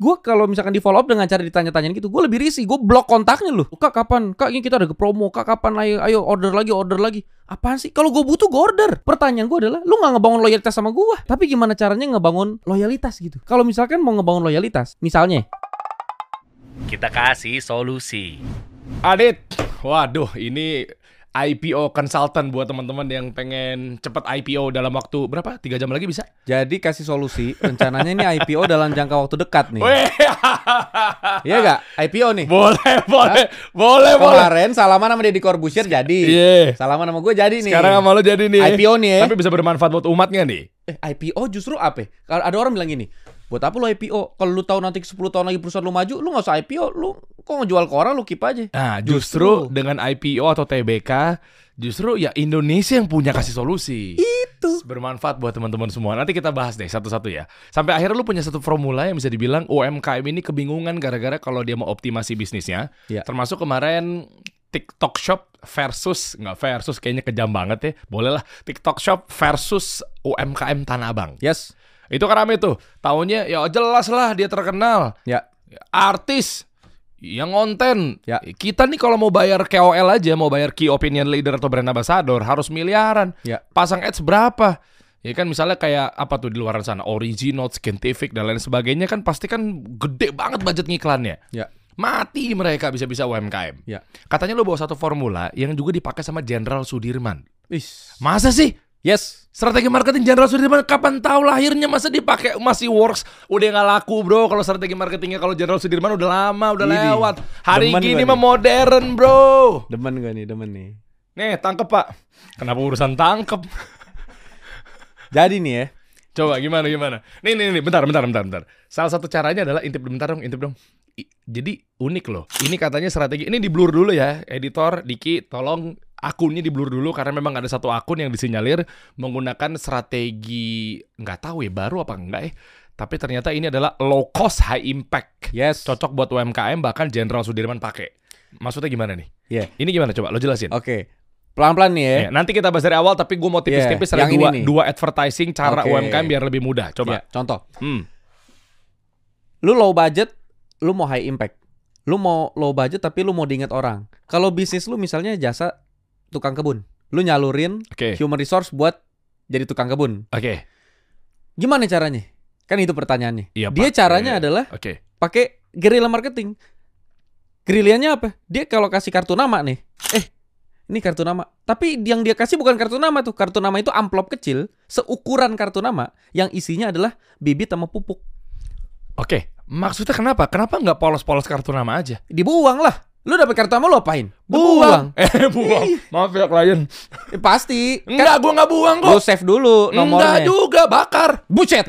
Gue kalau misalkan di follow up dengan cara ditanya-tanyain gitu, gue lebih risih. Gue blok kontaknya loh. Kak kapan? Kak ini kita ada ke promo. Kak kapan? Ayo, ayo order lagi, order lagi. Apaan sih? Kalau gue butuh, gue order. Pertanyaan gue adalah, lu nggak ngebangun loyalitas sama gue. Tapi gimana caranya ngebangun loyalitas gitu? Kalau misalkan mau ngebangun loyalitas, misalnya, Kita kasih solusi. Adit, waduh ini IPO consultant buat teman-teman yang pengen cepet IPO dalam waktu berapa? Tiga jam lagi bisa? jadi kasih solusi. Rencananya ini IPO dalam jangka waktu dekat nih. Iya gak? IPO nih. boleh, boleh, boleh, boleh. Kemarin salaman sama Deddy Corbuzier jadi. Iya. Salaman sama gue jadi nih. Sekarang sama lo jadi nih. IPO nih ya. Tapi bisa bermanfaat buat umatnya nih. Eh, IPO justru apa? Ada orang bilang gini, buat apa lu IPO? Kalau lu tahu nanti 10 tahun lagi perusahaan lu maju, lu nggak usah IPO, lu kok ngejual ke orang lu keep aja. Nah, justru, dengan IPO atau TBK, justru ya Indonesia yang punya kasih solusi. Itu. Bermanfaat buat teman-teman semua. Nanti kita bahas deh satu-satu ya. Sampai akhirnya lu punya satu formula yang bisa dibilang UMKM ini kebingungan gara-gara kalau dia mau optimasi bisnisnya. Iya. Termasuk kemarin TikTok Shop versus nggak versus kayaknya kejam banget ya. Boleh lah TikTok Shop versus UMKM Tanah Abang. Yes. Itu kan rame tuh. Tahunnya ya jelas lah dia terkenal. Ya. Artis yang konten. Ya. Kita nih kalau mau bayar KOL aja, mau bayar key opinion leader atau brand ambassador harus miliaran. Ya. Pasang ads berapa? Ya kan misalnya kayak apa tuh di luar sana, Original, Scientific dan lain sebagainya kan pasti kan gede banget budget ngiklannya. Ya. Mati mereka bisa-bisa UMKM. Ya. Katanya lo bawa satu formula yang juga dipakai sama Jenderal Sudirman. Is. Masa sih? Yes. Strategi marketing Jenderal Sudirman kapan tahu lahirnya? Masa dipakai masih works? Udah nggak laku bro kalau strategi marketingnya. Kalau Jenderal Sudirman udah lama udah Ini, lewat. Hari demen gini mah modern bro. Demen gak nih, demen nih. nih tangkep pak. Kenapa urusan tangkep? Jadi nih ya. coba gimana gimana? Nih nih nih. Bentar bentar bentar bentar. Salah satu caranya adalah intip bentar dong intip dong. I- jadi unik loh. Ini katanya strategi. Ini di blur dulu ya editor Diki tolong akunnya di blur dulu karena memang ada satu akun yang disinyalir menggunakan strategi nggak tahu ya baru apa enggak ya tapi ternyata ini adalah low cost high impact Yes. cocok buat UMKM bahkan Jenderal Sudirman pakai maksudnya gimana nih Iya. ini gimana coba lo jelasin Oke. Pelan-pelan nih ya. Ya, nanti kita bahas dari awal tapi gue mau tipis-tipis ada ini dua, nih. dua advertising cara Oke. UMKM biar lebih mudah coba Iya, contoh. hmm. Lu low budget, lu mau high impact. Lu mau low budget tapi lu mau diingat orang. Kalau bisnis lu misalnya jasa tukang kebun. Lu nyalurin oke human resource buat jadi tukang kebun. oke Gimana caranya? Kan itu pertanyaannya. Iya, Dia Pak. caranya Iya. adalah Oke. pakai guerrilla marketing. Gerilyanya apa? Dia kalau kasih kartu nama nih. Eh, ini kartu nama. Tapi yang dia kasih bukan kartu nama tuh. Kartu nama itu amplop kecil seukuran kartu nama yang isinya adalah bibit sama pupuk. Oke. Maksudnya kenapa? Kenapa nggak polos-polos kartu nama aja? Dibuang lah. Lu dapet kartu nama lu apain? Lu Buang. Eh, buang. Maaf ya klien. Eh, pasti. Kan Enggak, gua nggak buang lu kok. save dulu nomornya. Enggak juga, bakar. Bucet.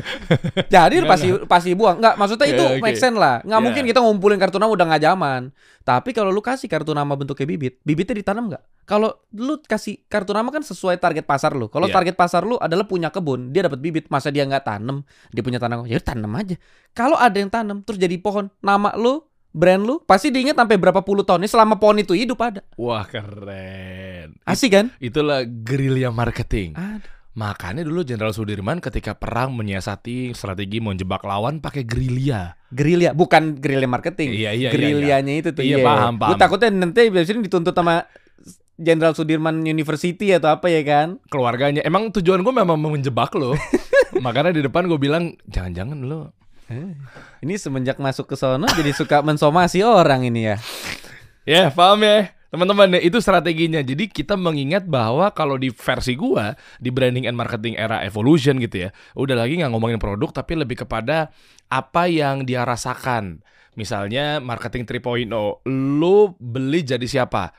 Jadi lu Enggak, pasti pasti buang. Enggak, maksudnya itu Ya, oke. make sense lah. Enggak Ya. mungkin kita ngumpulin kartu nama udah nggak zaman. Tapi kalau lu kasih kartu nama bentuknya bibit, bibitnya ditanam nggak? Kalau lu kasih kartu nama kan sesuai target pasar lu. Kalau Iya. target pasar lu adalah punya kebun, dia dapat bibit, masa dia nggak tanam? Dia punya tanam, ya tanam aja. Kalau ada yang tanam terus jadi pohon, nama lu, brand lu pasti diingat sampai berapa puluh tahun. Ini selama pohon itu hidup ada. Wah, keren. Asik kan? Itulah gerilya marketing. Ada. Makanya dulu Jenderal Sudirman ketika perang menyiasati strategi menjebak lawan pakai gerilya. Gerilya, bukan gerilya marketing. Iya, iya, iya, Gerilyanya itu tuh. Iya, paham, paham. Gue takutnya nanti sini dituntut sama Jenderal Sudirman University atau apa ya kan? Keluarganya. Emang tujuan gue memang menjebak lo. Makanya di depan gue bilang, jangan-jangan lo Ini semenjak masuk ke sono jadi suka mensomasi orang ini ya. Ya, paham ya. Teman-teman, ya, itu strateginya. Jadi kita mengingat bahwa kalau di versi gua di branding and marketing era evolution gitu ya, udah lagi nggak ngomongin produk tapi lebih kepada apa yang dia rasakan. Misalnya marketing 3.0, lu beli jadi siapa?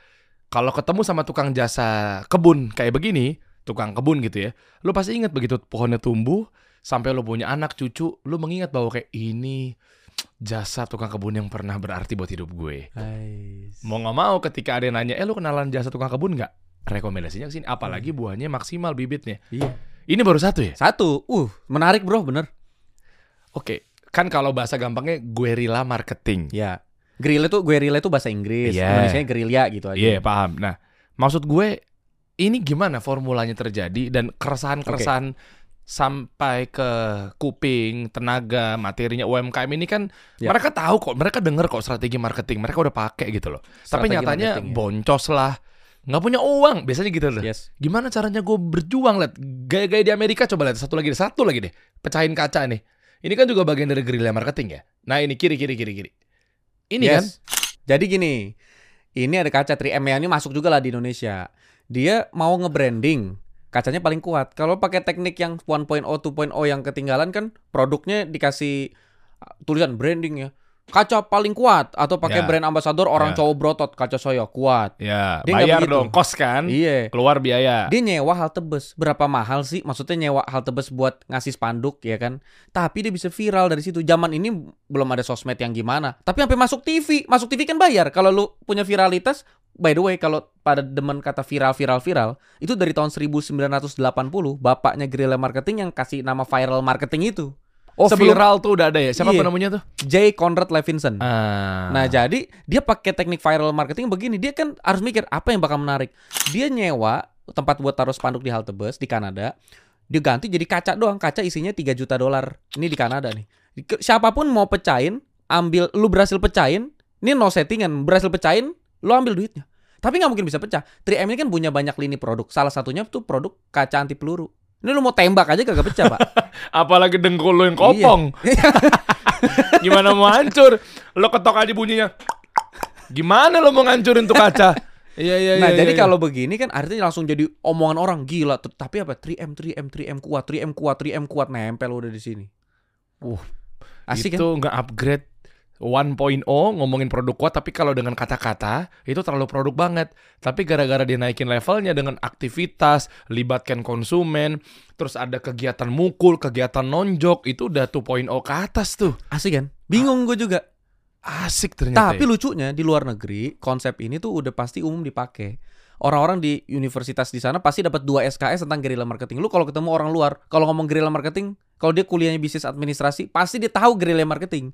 Kalau ketemu sama tukang jasa kebun kayak begini, tukang kebun gitu ya, lu pasti ingat begitu pohonnya tumbuh sampai lu punya anak cucu, lu mengingat bahwa kayak ini jasa tukang kebun yang pernah berarti buat hidup gue. Mau nggak mau ketika ada yang nanya, eh lu kenalan jasa tukang kebun nggak? Rekomendasinya ke sini, apalagi buahnya maksimal bibitnya. Iya. Ini baru satu ya? Satu, uh, menarik bro, bener. Oke, kan kalau bahasa gampangnya guerrilla marketing. Ya. Guerrilla tuh guerrilla itu bahasa Inggris, Iya. Indonesia gerilya gitu aja. Iya, paham. Nah, maksud gue ini gimana formulanya terjadi dan keresahan-keresahan sampai ke kuping, tenaga, materinya UMKM ini kan Ya. mereka tahu kok, mereka denger kok strategi marketing, mereka udah pakai gitu loh. Tapi Strategi nyatanya marketing, ya. boncos lah, nggak punya uang, biasanya gitu loh. Yes. Gimana caranya gue berjuang lihat gaya-gaya di Amerika coba lihat satu lagi deh, satu lagi deh, pecahin kaca nih. Ini kan juga bagian dari guerrilla marketing ya. Nah ini kiri kiri kiri kiri. Ini kan Yes. Jadi gini, ini ada kaca 3M ya, ini masuk juga lah di Indonesia. Dia mau nge-branding, kacanya paling kuat. Kalau pakai teknik yang 1.0, 2.0 yang ketinggalan kan produknya dikasih uh, tulisan branding ya. Kaca paling kuat atau pakai Ya. brand ambassador orang Ya. cowok brotot kaca soyo kuat. ya Dia nggak bayar dong kos kan, Iya. keluar biaya. Dia nyewa halte bus. Berapa mahal sih? Maksudnya nyewa halte bus buat ngasih spanduk ya kan? Tapi dia bisa viral dari situ. Zaman ini belum ada sosmed yang gimana. Tapi sampai masuk TV. Masuk TV kan bayar. Kalau lu punya viralitas, by the way kalau pada demen kata viral viral viral, itu dari tahun 1980 bapaknya guerrilla marketing yang kasih nama viral marketing itu. Oh Sebelum- viral tuh udah ada ya? Siapa Iya. namanya tuh? J. Conrad Levinson. Ah. Nah, jadi dia pakai teknik viral marketing begini. Dia kan harus mikir apa yang bakal menarik. Dia nyewa tempat buat taruh spanduk di halte bus di Kanada. Dia ganti jadi kaca doang. Kaca isinya 3 juta dolar. Ini di Kanada nih. Siapa pun mau pecahin, ambil lu berhasil pecahin, ini no settingan, berhasil pecahin, lu ambil duitnya. Tapi nggak mungkin bisa pecah. 3M ini kan punya banyak lini produk. Salah satunya tuh produk kaca anti peluru. Ini lu mau tembak aja kagak pecah, Pak. Apalagi dengkul lo yang Iya. kopong. Gimana mau hancur? Lo ketok aja bunyinya. Gimana lo mau ngancurin tuh kaca? Iya iya iya. Nah, jadi iya. kalau begini kan artinya langsung jadi omongan orang gila. Tapi apa? 3M, 3M, 3M kuat, 3M kuat, 3M kuat nempel udah di sini. Uh, Asik itu kan? nggak upgrade 1.0 ngomongin produk kuat tapi kalau dengan kata-kata itu terlalu produk banget. Tapi gara-gara dia naikin levelnya dengan aktivitas, libatkan konsumen, terus ada kegiatan mukul, kegiatan nonjok, itu udah 2.0 ke atas tuh. Asik kan? Bingung gue juga. Asik ternyata. Tapi ya. lucunya di luar negeri konsep ini tuh udah pasti umum dipakai. Orang-orang di universitas di sana pasti dapat dua SKS tentang guerrilla marketing. Lu kalau ketemu orang luar, kalau ngomong guerrilla marketing, kalau dia kuliahnya bisnis administrasi, pasti dia tahu guerrilla marketing.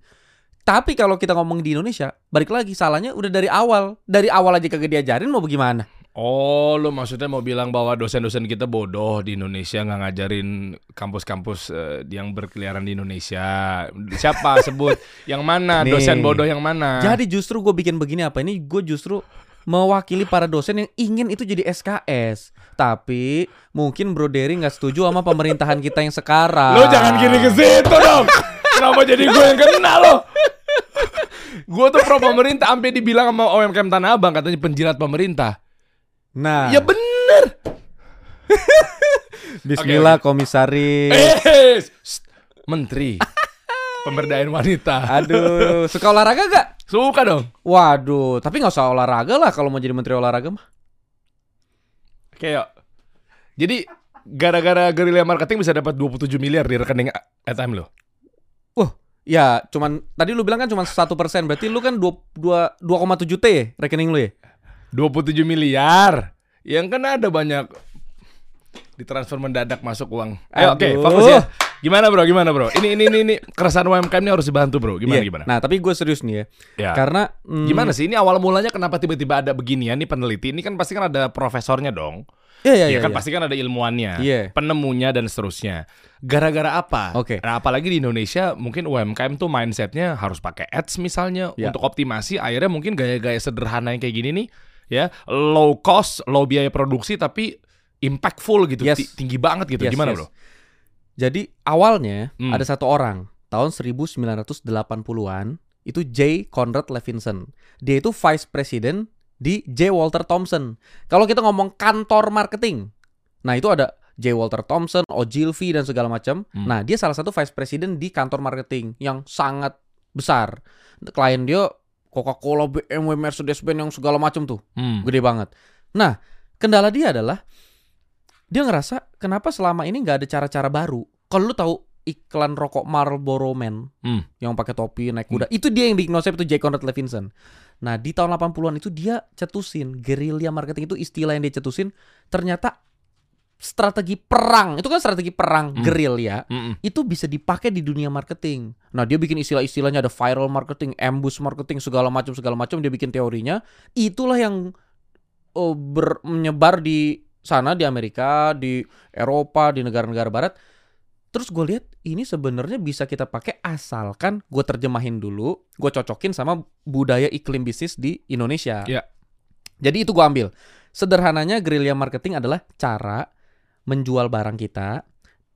Tapi kalau kita ngomong di Indonesia, balik lagi salahnya udah dari awal. Dari awal aja kagak diajarin mau bagaimana? Oh, lo maksudnya mau bilang bahwa dosen-dosen kita bodoh di Indonesia nggak ngajarin kampus-kampus eh, yang berkeliaran di Indonesia. Siapa sebut? Yang mana? Nih. Dosen bodoh yang mana? Jadi justru gue bikin begini apa ini? Gue justru mewakili para dosen yang ingin itu jadi SKS. Tapi mungkin Bro Derry nggak setuju sama pemerintahan kita yang sekarang. Lo jangan kiri ke situ dong. Kenapa jadi gue yang kena lo? Gue tuh pro pemerintah sampai dibilang sama OMKM Tanah Abang katanya penjilat pemerintah. Nah, Ya bener. Bismillah komisaris. Eh, menteri pemberdayaan wanita. Aduh, suka olahraga gak? Suka dong. Waduh, tapi nggak usah olahraga lah kalau mau jadi menteri olahraga mah. Kayak jadi gara-gara guerrilla marketing bisa dapat 27 miliar di rekening ATM lo. Ya, cuman tadi lu bilang kan cuma satu persen, berarti lu kan dua dua dua koma tujuh t ya rekening lu ya? 27 miliar. Yang kan ada banyak ditransfer mendadak masuk uang. Ayo oke, Aduh. fokus ya. Gimana bro? Gimana bro? Ini ini ini, ini keresahan UMKM ini harus dibantu bro. Gimana Iya. gimana? Nah, tapi gue serius nih ya, Ya. karena mm, Gimana sih ini awal mulanya kenapa tiba-tiba ada beginian nih peneliti? Ini kan pasti kan ada profesornya dong. Iya, iya, Iya iya. kan iya. pasti kan ada ilmuannya, Iya. penemunya dan seterusnya. Gara-gara apa? Oke. Nah, apalagi di Indonesia mungkin UMKM tuh mindsetnya harus pakai ads misalnya Ya. untuk optimasi. Akhirnya mungkin gaya-gaya sederhana yang kayak gini nih, ya low cost, low biaya produksi tapi impactful gitu, Yes. ti- tinggi banget gitu. Yes, Gimana yes. bro? Jadi awalnya Hmm. ada satu orang tahun 1980-an itu J. Conrad Levinson. Dia itu vice president di J. Walter Thompson. Kalau kita ngomong kantor marketing, nah itu ada J. Walter Thompson, Ogilvy dan segala macam. Hmm. Nah dia salah satu vice president di kantor marketing yang sangat besar. Klien dia Coca-Cola, BMW, Mercedes-Benz yang segala macam tuh Hmm. gede banget. Nah, kendala dia adalah dia ngerasa kenapa selama ini nggak ada cara-cara baru. Kalau lu tahu iklan rokok Marlboro Man Hmm. yang pakai topi naik kuda, itu dia yang bikin konsep itu J. Conrad Levinson. Nah, di tahun 80-an itu dia cetusin guerrilla marketing itu istilah yang dia cetusin ternyata strategi perang. Itu kan strategi perang guerrilla Mm-mm. itu bisa dipakai di dunia marketing. Nah, dia bikin istilah-istilahnya ada viral marketing, ambush marketing, segala macam segala macam dia bikin teorinya. Itulah yang oh, ber- menyebar di sana di Amerika, di Eropa, di negara-negara barat. Terus gue lihat ini sebenarnya bisa kita pakai asalkan gue terjemahin dulu, gue cocokin sama budaya iklim bisnis di Indonesia. Iya. Jadi itu gue ambil. Sederhananya guerrilla marketing adalah cara menjual barang kita,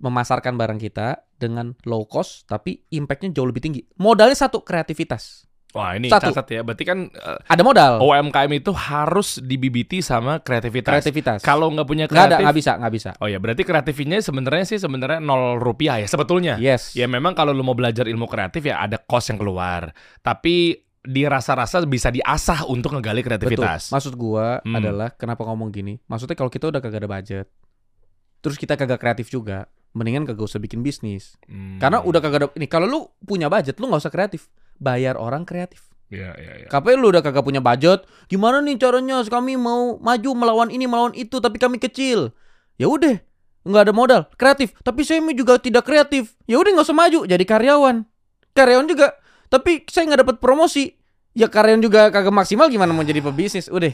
memasarkan barang kita dengan low cost tapi impactnya jauh lebih tinggi. Modalnya satu kreativitas. Wah ini Satu. catat ya. Berarti kan eh, Ada modal. UMKM itu harus dibibiti sama kreativitas. kreativitas. Kalau nggak punya nggak ada, kreatif, nggak bisa, nggak bisa. oh ya berarti kreatifnya sebenarnya sih sebenarnya nol rupiah ya sebetulnya. Yes. Ya memang kalau lu mau belajar ilmu kreatif ya ada cost yang keluar. Tapi dirasa-rasa bisa diasah untuk ngegali Betul. kreativitas. Maksud gua Hmm. adalah kenapa ngomong gini? Maksudnya kalau kita udah kagak ada budget, terus kita kagak kreatif juga, mendingan kagak usah bikin bisnis. Hmm. Karena udah kagak ada ini. Kalau lu punya budget, lu nggak usah kreatif. Bayar orang kreatif. Iya, iya, iya. Lu udah kagak punya budget, gimana nih caranya kami mau maju melawan ini melawan itu tapi kami kecil. Ya udah, nggak ada modal, kreatif. Tapi saya juga tidak kreatif. Ya udah nggak usah maju, jadi karyawan. Karyawan juga, tapi saya nggak dapat promosi. Ya karyawan juga kagak maksimal gimana mau jadi pebisnis? Udah.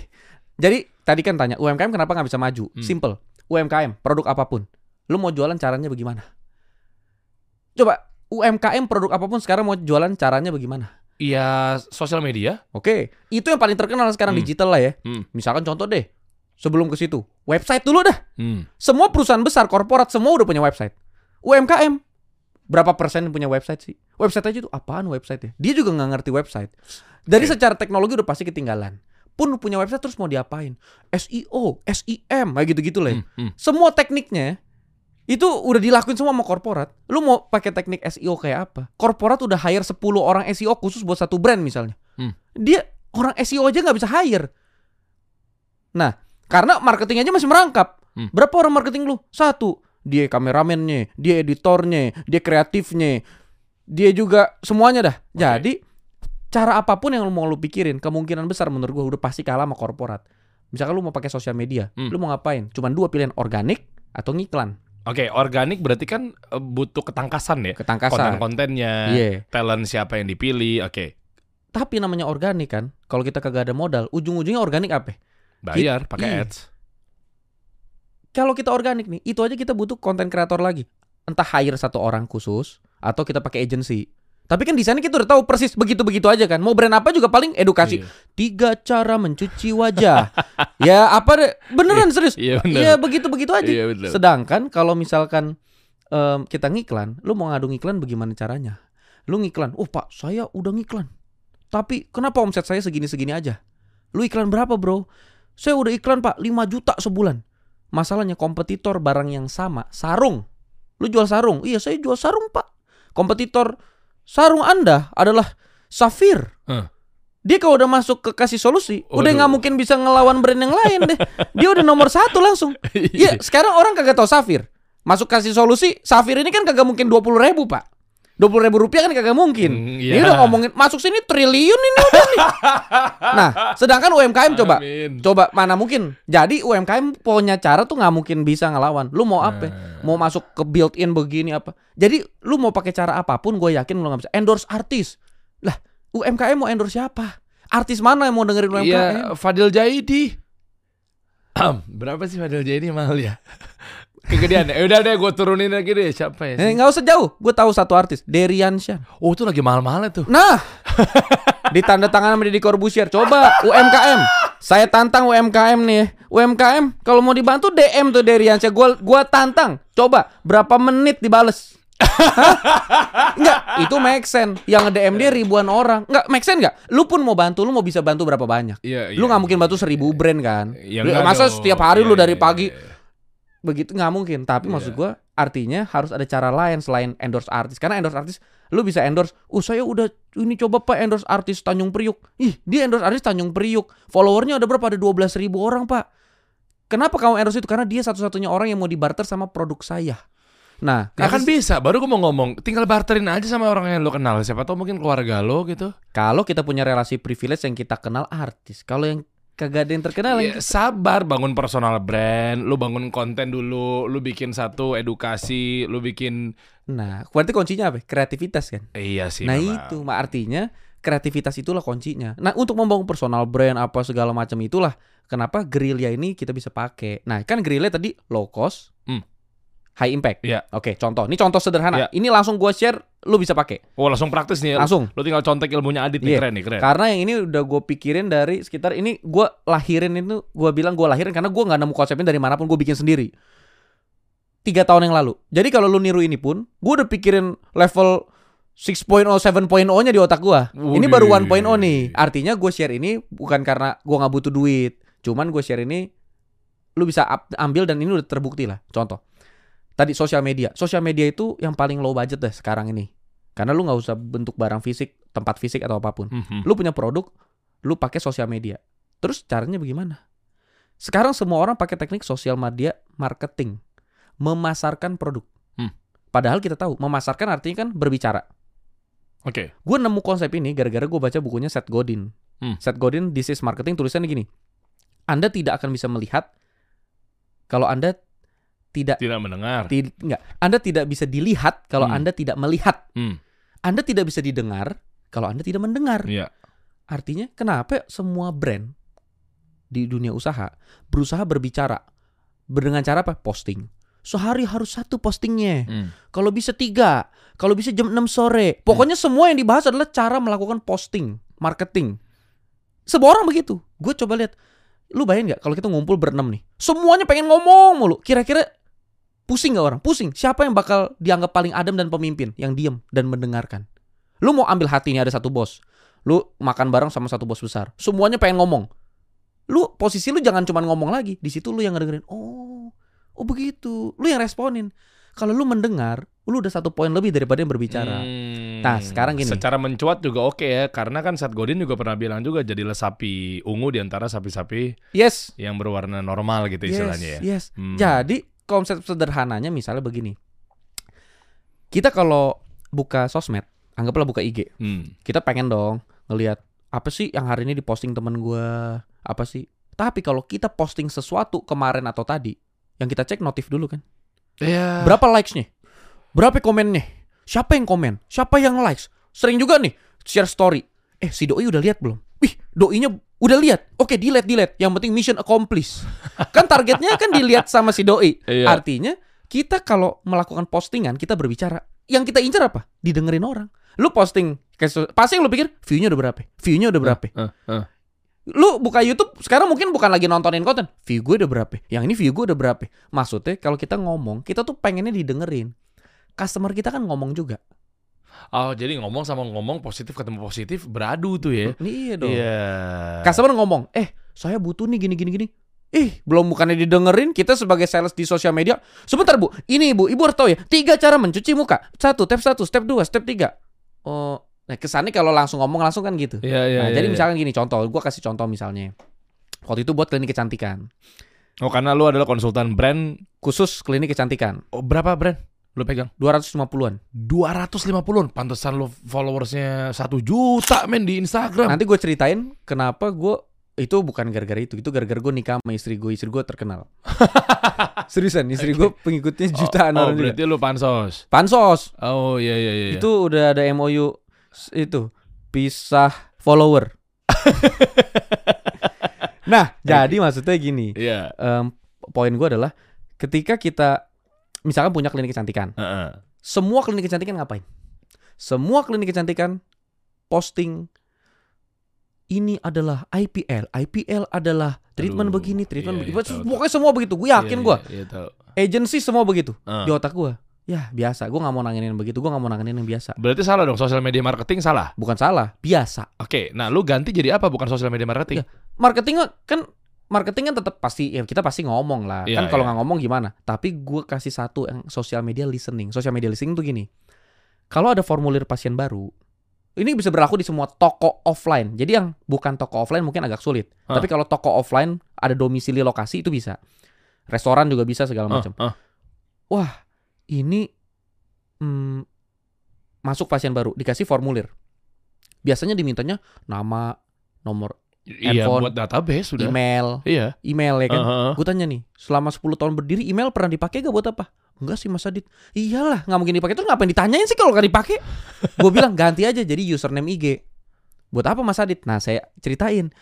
Jadi tadi kan tanya UMKM kenapa nggak bisa maju? Hmm. Simple. UMKM produk apa pun, lu mau jualan caranya bagaimana? Coba UMKM produk apa pun sekarang mau jualan caranya bagaimana? Iya, sosial media. Oke, itu yang paling terkenal sekarang Hmm. digital lah ya. Hmm. Misalkan contoh deh, sebelum ke situ, website dulu dah. Hmm. Semua perusahaan besar, korporat semua udah punya website. UMKM berapa persen punya website sih? Website aja tuh apaan website ya? Dia juga nggak ngerti website. Dari Oke. secara teknologi udah pasti ketinggalan. Pun punya website terus mau diapain? SEO, SEM, kayak gitu-gitu lah. ya. Hmm. Hmm. Semua tekniknya itu udah dilakuin semua sama korporat. Lu mau pakai teknik SEO kayak apa? Korporat udah hire 10 orang SEO khusus buat satu brand misalnya. Hmm. Dia orang SEO aja nggak bisa hire. Nah, karena marketing aja masih merangkap. Hmm. Berapa orang marketing lu? Satu. Dia kameramennya, dia editornya, dia kreatifnya, dia juga semuanya dah. Oke. Jadi cara apa pun yang lu mau lu pikirin, kemungkinan besar menurut gua udah pasti kalah sama korporat. Misalkan lu mau pakai sosial media, Hmm. lu mau ngapain? Cuman dua pilihan, organik atau ngiklan. Oke, organik berarti kan eh, butuh ketangkasan ya. Ketangkasan. Konten-kontennya, Iya. talent siapa yang dipilih. Oke, Tapi namanya organik kan, kalau kita kagak ada modal, ujung-ujungnya organik apa? bayar pakai Iya. ads. Kalau kita organik nih, itu aja kita butuh konten kreator lagi. Entah hire satu orang khusus atau kita pakai agency. Tapi kan di sana kita udah tahu persis begitu-begitu aja kan. Mau brand apa juga paling edukasi. Iya. Tiga cara mencuci wajah. ya apa deh? Beneran serius. Iya benar. Iya begitu-begitu aja. Iya benar. Sedangkan kalau misalkan em, kita ngiklan, lu mau ngadu ngiklan bagaimana caranya? Lu ngiklan, oh pak saya udah ngiklan. Tapi kenapa omset saya segini-segini aja? Lu iklan berapa bro? Saya udah iklan pak 5 juta sebulan. Masalahnya kompetitor barang yang sama, sarung. Lu jual sarung? Iya saya jual sarung pak. Kompetitor sarung anda adalah Safir. Hah. Dia kalau udah masuk ke kasih solusi, udah Waduh. nggak mungkin bisa ngelawan brand yang lain deh. Dia udah nomor satu langsung. Iya, sekarang orang kagak tahu Safir. Masuk kasih solusi, Safir ini kan kagak mungkin 20 ribu, Pak. 20 ribu rupiah kan kagak mungkin. Hmm, Ini iya. udah ngomongin masuk sini triliun ini udah nih. Nah, sedangkan UMKM coba, Amin. coba mana mungkin. Jadi UMKM punya cara tuh nggak mungkin bisa ngelawan. Lu mau apa? Nah. Mau masuk ke built-in begini apa? Jadi lu mau pakai cara apa pun, gue yakin lu nggak bisa. Endorse artis. Lah, UMKM mau endorse siapa? Artis mana yang mau dengerin UMKM? Iya, Fadil Jaidi. Berapa sih Fadil Jaidi mahal ya? Kegedean ya? Udah deh gue turunin lagi deh Siapa ya? Eh, nggak usah jauh. Gue tahu satu artis, Deriansyah. Oh itu lagi mahal-mahal tuh Nah, ditanda tangan sama Deddy. Coba UMKM. Saya tantang UMKM nih. UMKM kalau mau dibantu DM tuh Deriansyah. Gua gua tantang. Coba berapa menit dibales? Enggak, itu make sense. Yang nge-DM dia ribuan orang. Enggak, make sense enggak? Lu pun mau bantu, lu mau bisa bantu berapa banyak? Iya, Lu nggak mungkin bantu seribu brand kan? Ya, Lu- masa dong. setiap hari lu Iya, dari iya, pagi iya. Begitu nggak mungkin. Tapi Iya. maksud gua artinya harus ada cara lain selain endorse artis. Karena endorse artis lu bisa endorse oh saya udah ini coba pak endorse artis Tanjung Priuk. Ih dia endorse artis Tanjung Priuk. Followernya ada berapa? Ada 12 ribu orang pak. Kenapa kamu endorse itu? Karena dia satu-satunya orang yang mau dibarter sama produk saya. Nah Ya kan bisa, baru gue mau ngomong Tinggal barterin aja sama orang yang lo kenal. Siapa tahu mungkin keluarga lo gitu. Kalau kita punya relasi privilege yang kita kenal artis. Kalau yang kagak ada yang terkenal yang Ya, sabar bangun personal brand, lu bangun konten dulu, lu bikin satu edukasi, lu bikin nah berarti kuncinya apa kreativitas kan iya sih. nah memang. itu mak artinya kreativitas itulah kuncinya. Nah untuk membangun personal brand apa segala macam itulah kenapa gerilya ini kita bisa pakai. Nah kan gerilya tadi low cost, Hmm. High impact. Iya. Oke, contoh. Ini contoh sederhana. Iya. Ini langsung gue share, lu bisa pakai. Oh langsung praktis nih. Langsung. Lo tinggal contek ilmunya Adit nih Iya. keren nih keren. Karena yang ini udah gue pikirin dari sekitar ini gue lahirin itu gue bilang gue lahirin karena gue nggak nemu konsepnya dari mana pun gue bikin sendiri. Tiga tahun yang lalu. Jadi kalau lu niru ini pun, gue udah pikirin level 6.0, 7.0-nya di otak gue. Ini baru Widih. 1.0 nih. Artinya gue share ini bukan karena gue nggak butuh duit. Cuman gue share ini lu bisa ambil dan ini udah terbukti lah. Contoh. Tadi sosial media. Sosial media itu yang paling low budget deh sekarang ini. Karena lu nggak usah bentuk barang fisik, tempat fisik atau apa pun. Mhm. Lu punya produk, lu pakai sosial media. Terus caranya bagaimana? Sekarang semua orang pakai teknik sosial media marketing, memasarkan produk. Hmm. Padahal kita tahu, memasarkan artinya kan berbicara. Oke. Gue nemu konsep ini gara-gara gue baca bukunya Seth Godin. Hmm. Seth Godin, This is Marketing, tulisannya gini. Anda tidak akan bisa melihat kalau Anda tidak Tidak mendengar. ti- enggak, Anda tidak bisa dilihat kalau Hmm. Anda tidak melihat. Hmm. Anda tidak bisa didengar kalau Anda tidak mendengar. Iya. Artinya kenapa semua brand di dunia usaha berusaha berbicara dengan cara apa? Posting. Sehari harus satu postingnya. Hmm. Kalau bisa tiga. Kalau bisa jam 6 sore. Pokoknya semua yang dibahas adalah cara melakukan posting, marketing. Semua orang begitu. Gue coba lihat. Lu bayangin nggak kalau kita ngumpul berenam nih. Semuanya pengen ngomong mulu. Kira-kira pusing nggak orang? Pusing. Siapa yang bakal dianggap paling adem dan pemimpin? Yang diem dan mendengarkan. Lu mau ambil hati nih ada satu bos. Lu makan bareng sama satu bos besar. Semuanya pengen ngomong. Lu posisi lu jangan cuma ngomong lagi. Di situ lu yang ngedengerin. Oh, oh begitu. Lu yang responin. Kalau lu mendengar, lu udah satu poin lebih daripada yang berbicara. Hmm. Nah, sekarang gini. Secara mencuat juga oke ya, karena kan Seth Godin juga pernah bilang juga jadilah sapi ungu di antara sapi-sapi Yes. yang berwarna normal gitu istilahnya ya. Yes. Hmm. Jadi konsep sederhananya misalnya begini. Kita kalau buka sosmed, anggaplah buka IG. Hmm. Kita pengen dong ngelihat apa sih yang hari ini diposting temen gua, apa sih? Tapi kalau kita posting sesuatu kemarin atau tadi, yang kita cek notif dulu kan. Iya. Berapa likes-nya? Berapa komennya? Siapa yang komen? Siapa yang likes? Sering juga nih share story. Eh, si doi udah lihat belum? Wih, doinya udah lihat. Oke, delete, delete. Yang penting mission accomplished. kan targetnya kan dilihat sama si doi. Iya. Artinya kita kalau melakukan postingan kita berbicara. Yang kita incar apa? Didengerin orang. Lu posting pasti lu pikir view-nya udah berapa? View-nya udah berapa? Eh, eh. Lu buka YouTube sekarang mungkin bukan lagi nontonin konten. View gue udah berapa? Yang ini view gue udah berapa? Maksudnya kalau kita ngomong, kita tuh pengennya didengerin. Customer kita kan ngomong juga. Oh, jadi ngomong sama ngomong positif ketemu positif beradu tuh ya. Iya dong. Iya. Customer ngomong, "Eh, saya butuh nih gini gini gini." Ih, belum bukannya didengerin kita sebagai sales di sosial media. Sebentar, Bu. Ini Ibu, Ibu harus tahu ya. Tiga cara mencuci muka. Satu, step satu, step dua, step tiga. Oh, nah kesannya kalau langsung ngomong langsung kan gitu. Iya, iya. nah, iya, jadi iya. misalkan gini, contoh, gua kasih contoh misalnya. Waktu itu buat klinik kecantikan. Oh, karena lu adalah konsultan brand. Khusus klinik kecantikan. Oh, berapa brand? Lu pegang? 250-an. 250 Pantesan lu followersnya 1 juta men di Instagram. Nanti gue ceritain kenapa gue itu bukan gara-gara itu, itu gara-gara gue nikah sama istri gue, istri gue terkenal. Seriusan, istri gue pengikutnya jutaan oh, orang juga. berarti lu pansos. Pansos, Oh iya iya iya. itu udah ada MOU itu pisah follower. nah, jadi maksudnya gini, Iya. em, poin gue adalah ketika kita misalkan punya klinik kecantikan, Heeh. semua klinik kecantikan ngapain? Semua klinik kecantikan posting ini adalah IPL, IPL adalah treatment Aduh, begini, treatment iya, begini. iya, tahu, tahu. Pokoknya semua begitu. Gue yakin Iya, gue. Iya, iya, tahu. Agency semua begitu Eh. di otak gue. Ya biasa. Gue nggak mau nanganin yang begitu. Gue nggak mau nanganin yang biasa. Berarti salah dong sosial media marketing salah. Bukan salah, biasa. Oke, nah lu ganti jadi apa bukan sosial media marketing? Iya. Marketing kan marketing kan tetap pasti ya kita pasti ngomong lah. Iya, kan kalau iya. nggak ngomong gimana? Tapi gue kasih satu yang sosial media listening. Sosial media listening tuh gini. Kalau ada formulir pasien baru, ini bisa berlaku di semua toko offline. Jadi yang bukan toko offline mungkin agak sulit. Hah. Tapi kalau toko offline ada domisili lokasi itu bisa. Restoran juga bisa segala macam. ah. Ini hmm, masuk pasien baru dikasih formulir. Biasanya dimintanya nama, nomor Iya, Handphone, buat database sudah. email, Iya. email ya kan. Heeh. Gue tanya nih, selama 10 tahun berdiri email pernah dipakai gak buat apa? Enggak sih Mas Adit. Iyalah, nggak mungkin dipakai. Terus ngapain ditanyain sih kalau nggak dipakai? Gue bilang ganti aja jadi username IG. Buat apa Mas Adit? Nah, saya ceritain.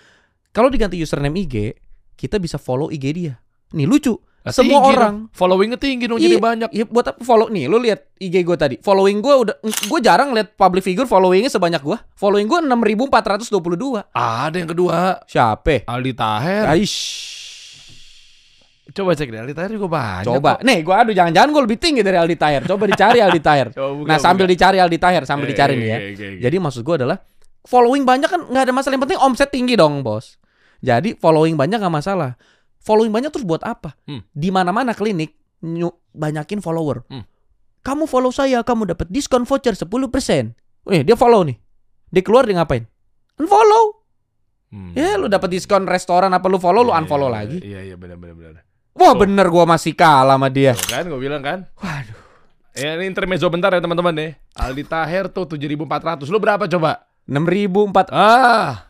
Kalau diganti username IG, kita bisa follow IG dia. Nih lucu. Nah, Semua tinggi orang. dong. followingnya tinggi dong Iya, jadi banyak. Iya buat apa follow nih? Lu lihat IG gue tadi. Following gue udah gue jarang lihat public figure followingnya sebanyak gue. Following gue 6422. Ada yang kedua, Siapa? Aldi Taher. Aish. Coba cek deh, Aldi Taher juga banyak. Coba. kok. Nih, gua aduh jangan-jangan gue lebih tinggi dari Aldi Tahir. Coba dicari Aldi buka, nah, sambil buka. dicari Aldi Tahir, sambil Eh, dicari eh, nih ya. eh, eh, eh. Jadi maksud gua adalah following banyak kan nggak ada masalah. Yang penting omset tinggi dong, Bos. Jadi following banyak nggak masalah. Following banyak terus buat apa? Hmm. Di mana-mana klinik banyakin follower. Hmm. Kamu follow saya, kamu dapat diskon voucher 10%. Eh, dia follow nih. Dia keluar dia ngapain? Unfollow. Hmm. Ya, lu dapat diskon restoran apa lu follow, lu Iya, unfollow iya, lagi. Iya, iya benar benar benar. Wah, Oh. bener gua masih kalah sama dia. Tuh kan gue bilang kan. Waduh. Ya ini intermezzo bentar ya teman-teman nih. Aldi Taher tuh 7400. Lu berapa coba? 6004 Ah,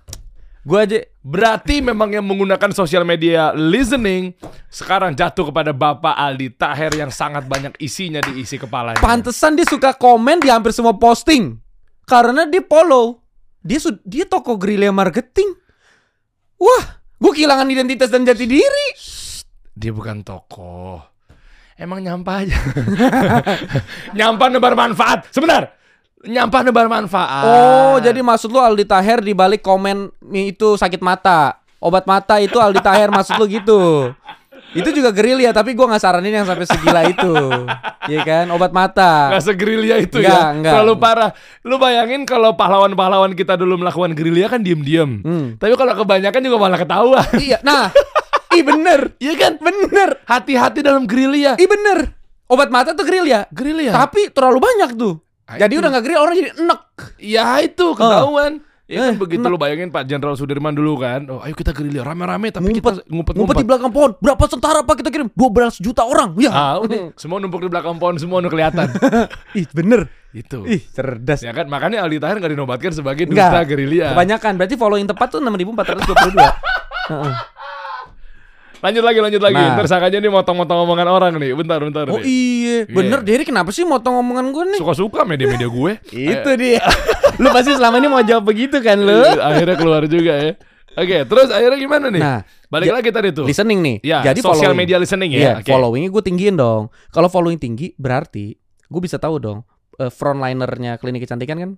Gua aja berarti memang yang menggunakan sosial media listening sekarang jatuh kepada Bapak Aldi Taher yang sangat banyak isinya diisi kepalanya. pantesan dia suka komen di hampir semua posting. Karena dia follow. Dia sud dia toko gerilya marketing. Wah, gua kehilangan identitas dan jati diri. Dia bukan tokoh. Emang nyampah aja. nyampah nebar manfaat. Sebentar. Nyampah nebar manfaat. Oh, jadi maksud lu Aldi Taher di balik komen itu sakit mata. Obat mata itu Aldi Taher maksud lu gitu. Itu juga gerilya tapi gua nggak saranin yang sampai segila itu. Iya kan? Obat mata. Nggak segerilya itu Nggak, ya. nggak. Terlalu parah. Lu bayangin kalau pahlawan-pahlawan kita dulu melakukan gerilya kan diem-diem. Hmm. Tapi kalau kebanyakan juga malah ketahuan. Iya, nah. Ih bener. Iya kan? Bener. Hati-hati dalam gerilya. Ih bener. Obat mata tuh gerilya. Gerilya. Tapi terlalu banyak tuh. Ah, Jadi udah nggak gerilya orang jadi enek. Ya itu ketahuan. Ya kan Eh, begitu enak. lu bayangin Pak Jenderal Sudirman dulu kan. Oh, ayo kita gerilya rame-rame tapi Ngumpet. kita ngumpet-ngumpet. Ngumpet di belakang pohon. Berapa tentara Pak kita kirim? 12 juta orang. Ya. Ah, udah. Semua numpuk di belakang pohon semua udah kelihatan. Ih, bener. itu. Ih, cerdas. Ya kan makanya Aldi Tahir nggak dinobatkan sebagai duta gerilya. Kebanyakan. Berarti follow yang tepat tuh 6422. Heeh. Lanjut lagi, lanjut lagi. Nah. Ntar sakanya nih motong-motong omongan orang nih. Bentar, bentar. Oh nih. iya, bener. Derry kenapa sih motong omongan gue nih? Suka-suka media-media gue. Itu dia. lu pasti selama ini mau jawab begitu kan lu? Eh, akhirnya keluar juga ya. Oke, terus akhirnya gimana nih? Nah, Balik lagi tadi tuh. Listening nih. Ya, Jadi social following. media listening ya. Iya, Oke. followingnya gue tinggiin dong. Kalau following tinggi berarti gue bisa tahu dong eh, frontlinernya klinik kecantikan kan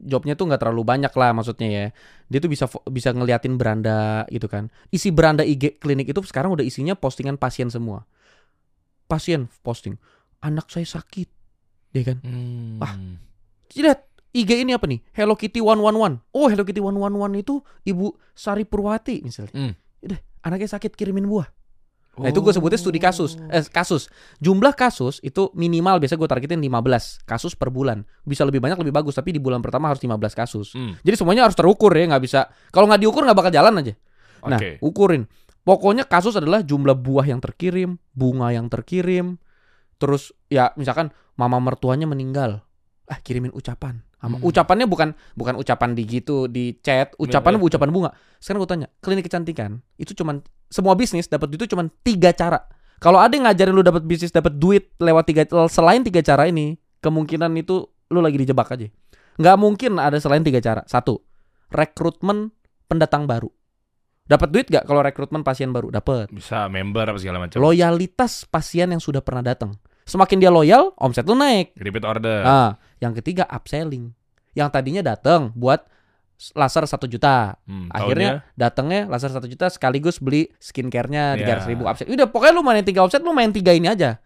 jobnya tuh nggak terlalu banyak lah maksudnya ya. Dia tuh bisa bisa ngeliatin beranda gitu kan. Isi beranda IG klinik itu sekarang udah isinya postingan pasien semua. Pasien posting, anak saya sakit, ya kan? Hmm. Wah. Lihat IG ini apa nih? Hello Kitty 111. Oh, Hello Kitty 111 itu Ibu Sari Purwati misalnya. Hmm. Udah, anaknya sakit kirimin buah. Nah itu gue sebutnya studi kasus. Eh, Kasus. Jumlah kasus itu minimal Biasa gue targetin 15 kasus per bulan. Bisa lebih banyak lebih bagus Tapi di bulan pertama harus 15 kasus. Hmm. Jadi semuanya harus terukur ya nggak bisa. Kalau nggak diukur nggak bakal jalan aja. Nah ukurin. Pokoknya kasus adalah jumlah buah yang terkirim Bunga yang terkirim. Terus ya misalkan Mama mertuanya meninggal. Ah kirimin ucapan Hmm. Ucapannya bukan bukan ucapan di gitu di chat, ucapannya Bener. ucapan bunga. Sekarang gue tanya, klinik kecantikan itu cuman semua bisnis dapat duit itu cuman tiga cara. Kalau ada yang ngajarin lu dapat bisnis dapat duit lewat tiga selain tiga cara ini, kemungkinan itu lu lagi dijebak aja. Nggak mungkin ada selain tiga cara. Satu, rekrutmen pendatang baru. Dapat duit gak kalau rekrutmen pasien baru? Dapat. Bisa member apa segala macam. Loyalitas pasien yang sudah pernah datang. Semakin dia loyal, omset lu naik. Repeat order. Nah, yang ketiga upselling. Yang tadinya datang buat laser satu juta. Hmm, Akhirnya datangnya laser satu juta sekaligus beli skincare-nya tiga Ya. ratus ribu upsell. Udah pokoknya lu main tiga offset, lu main tiga ini aja.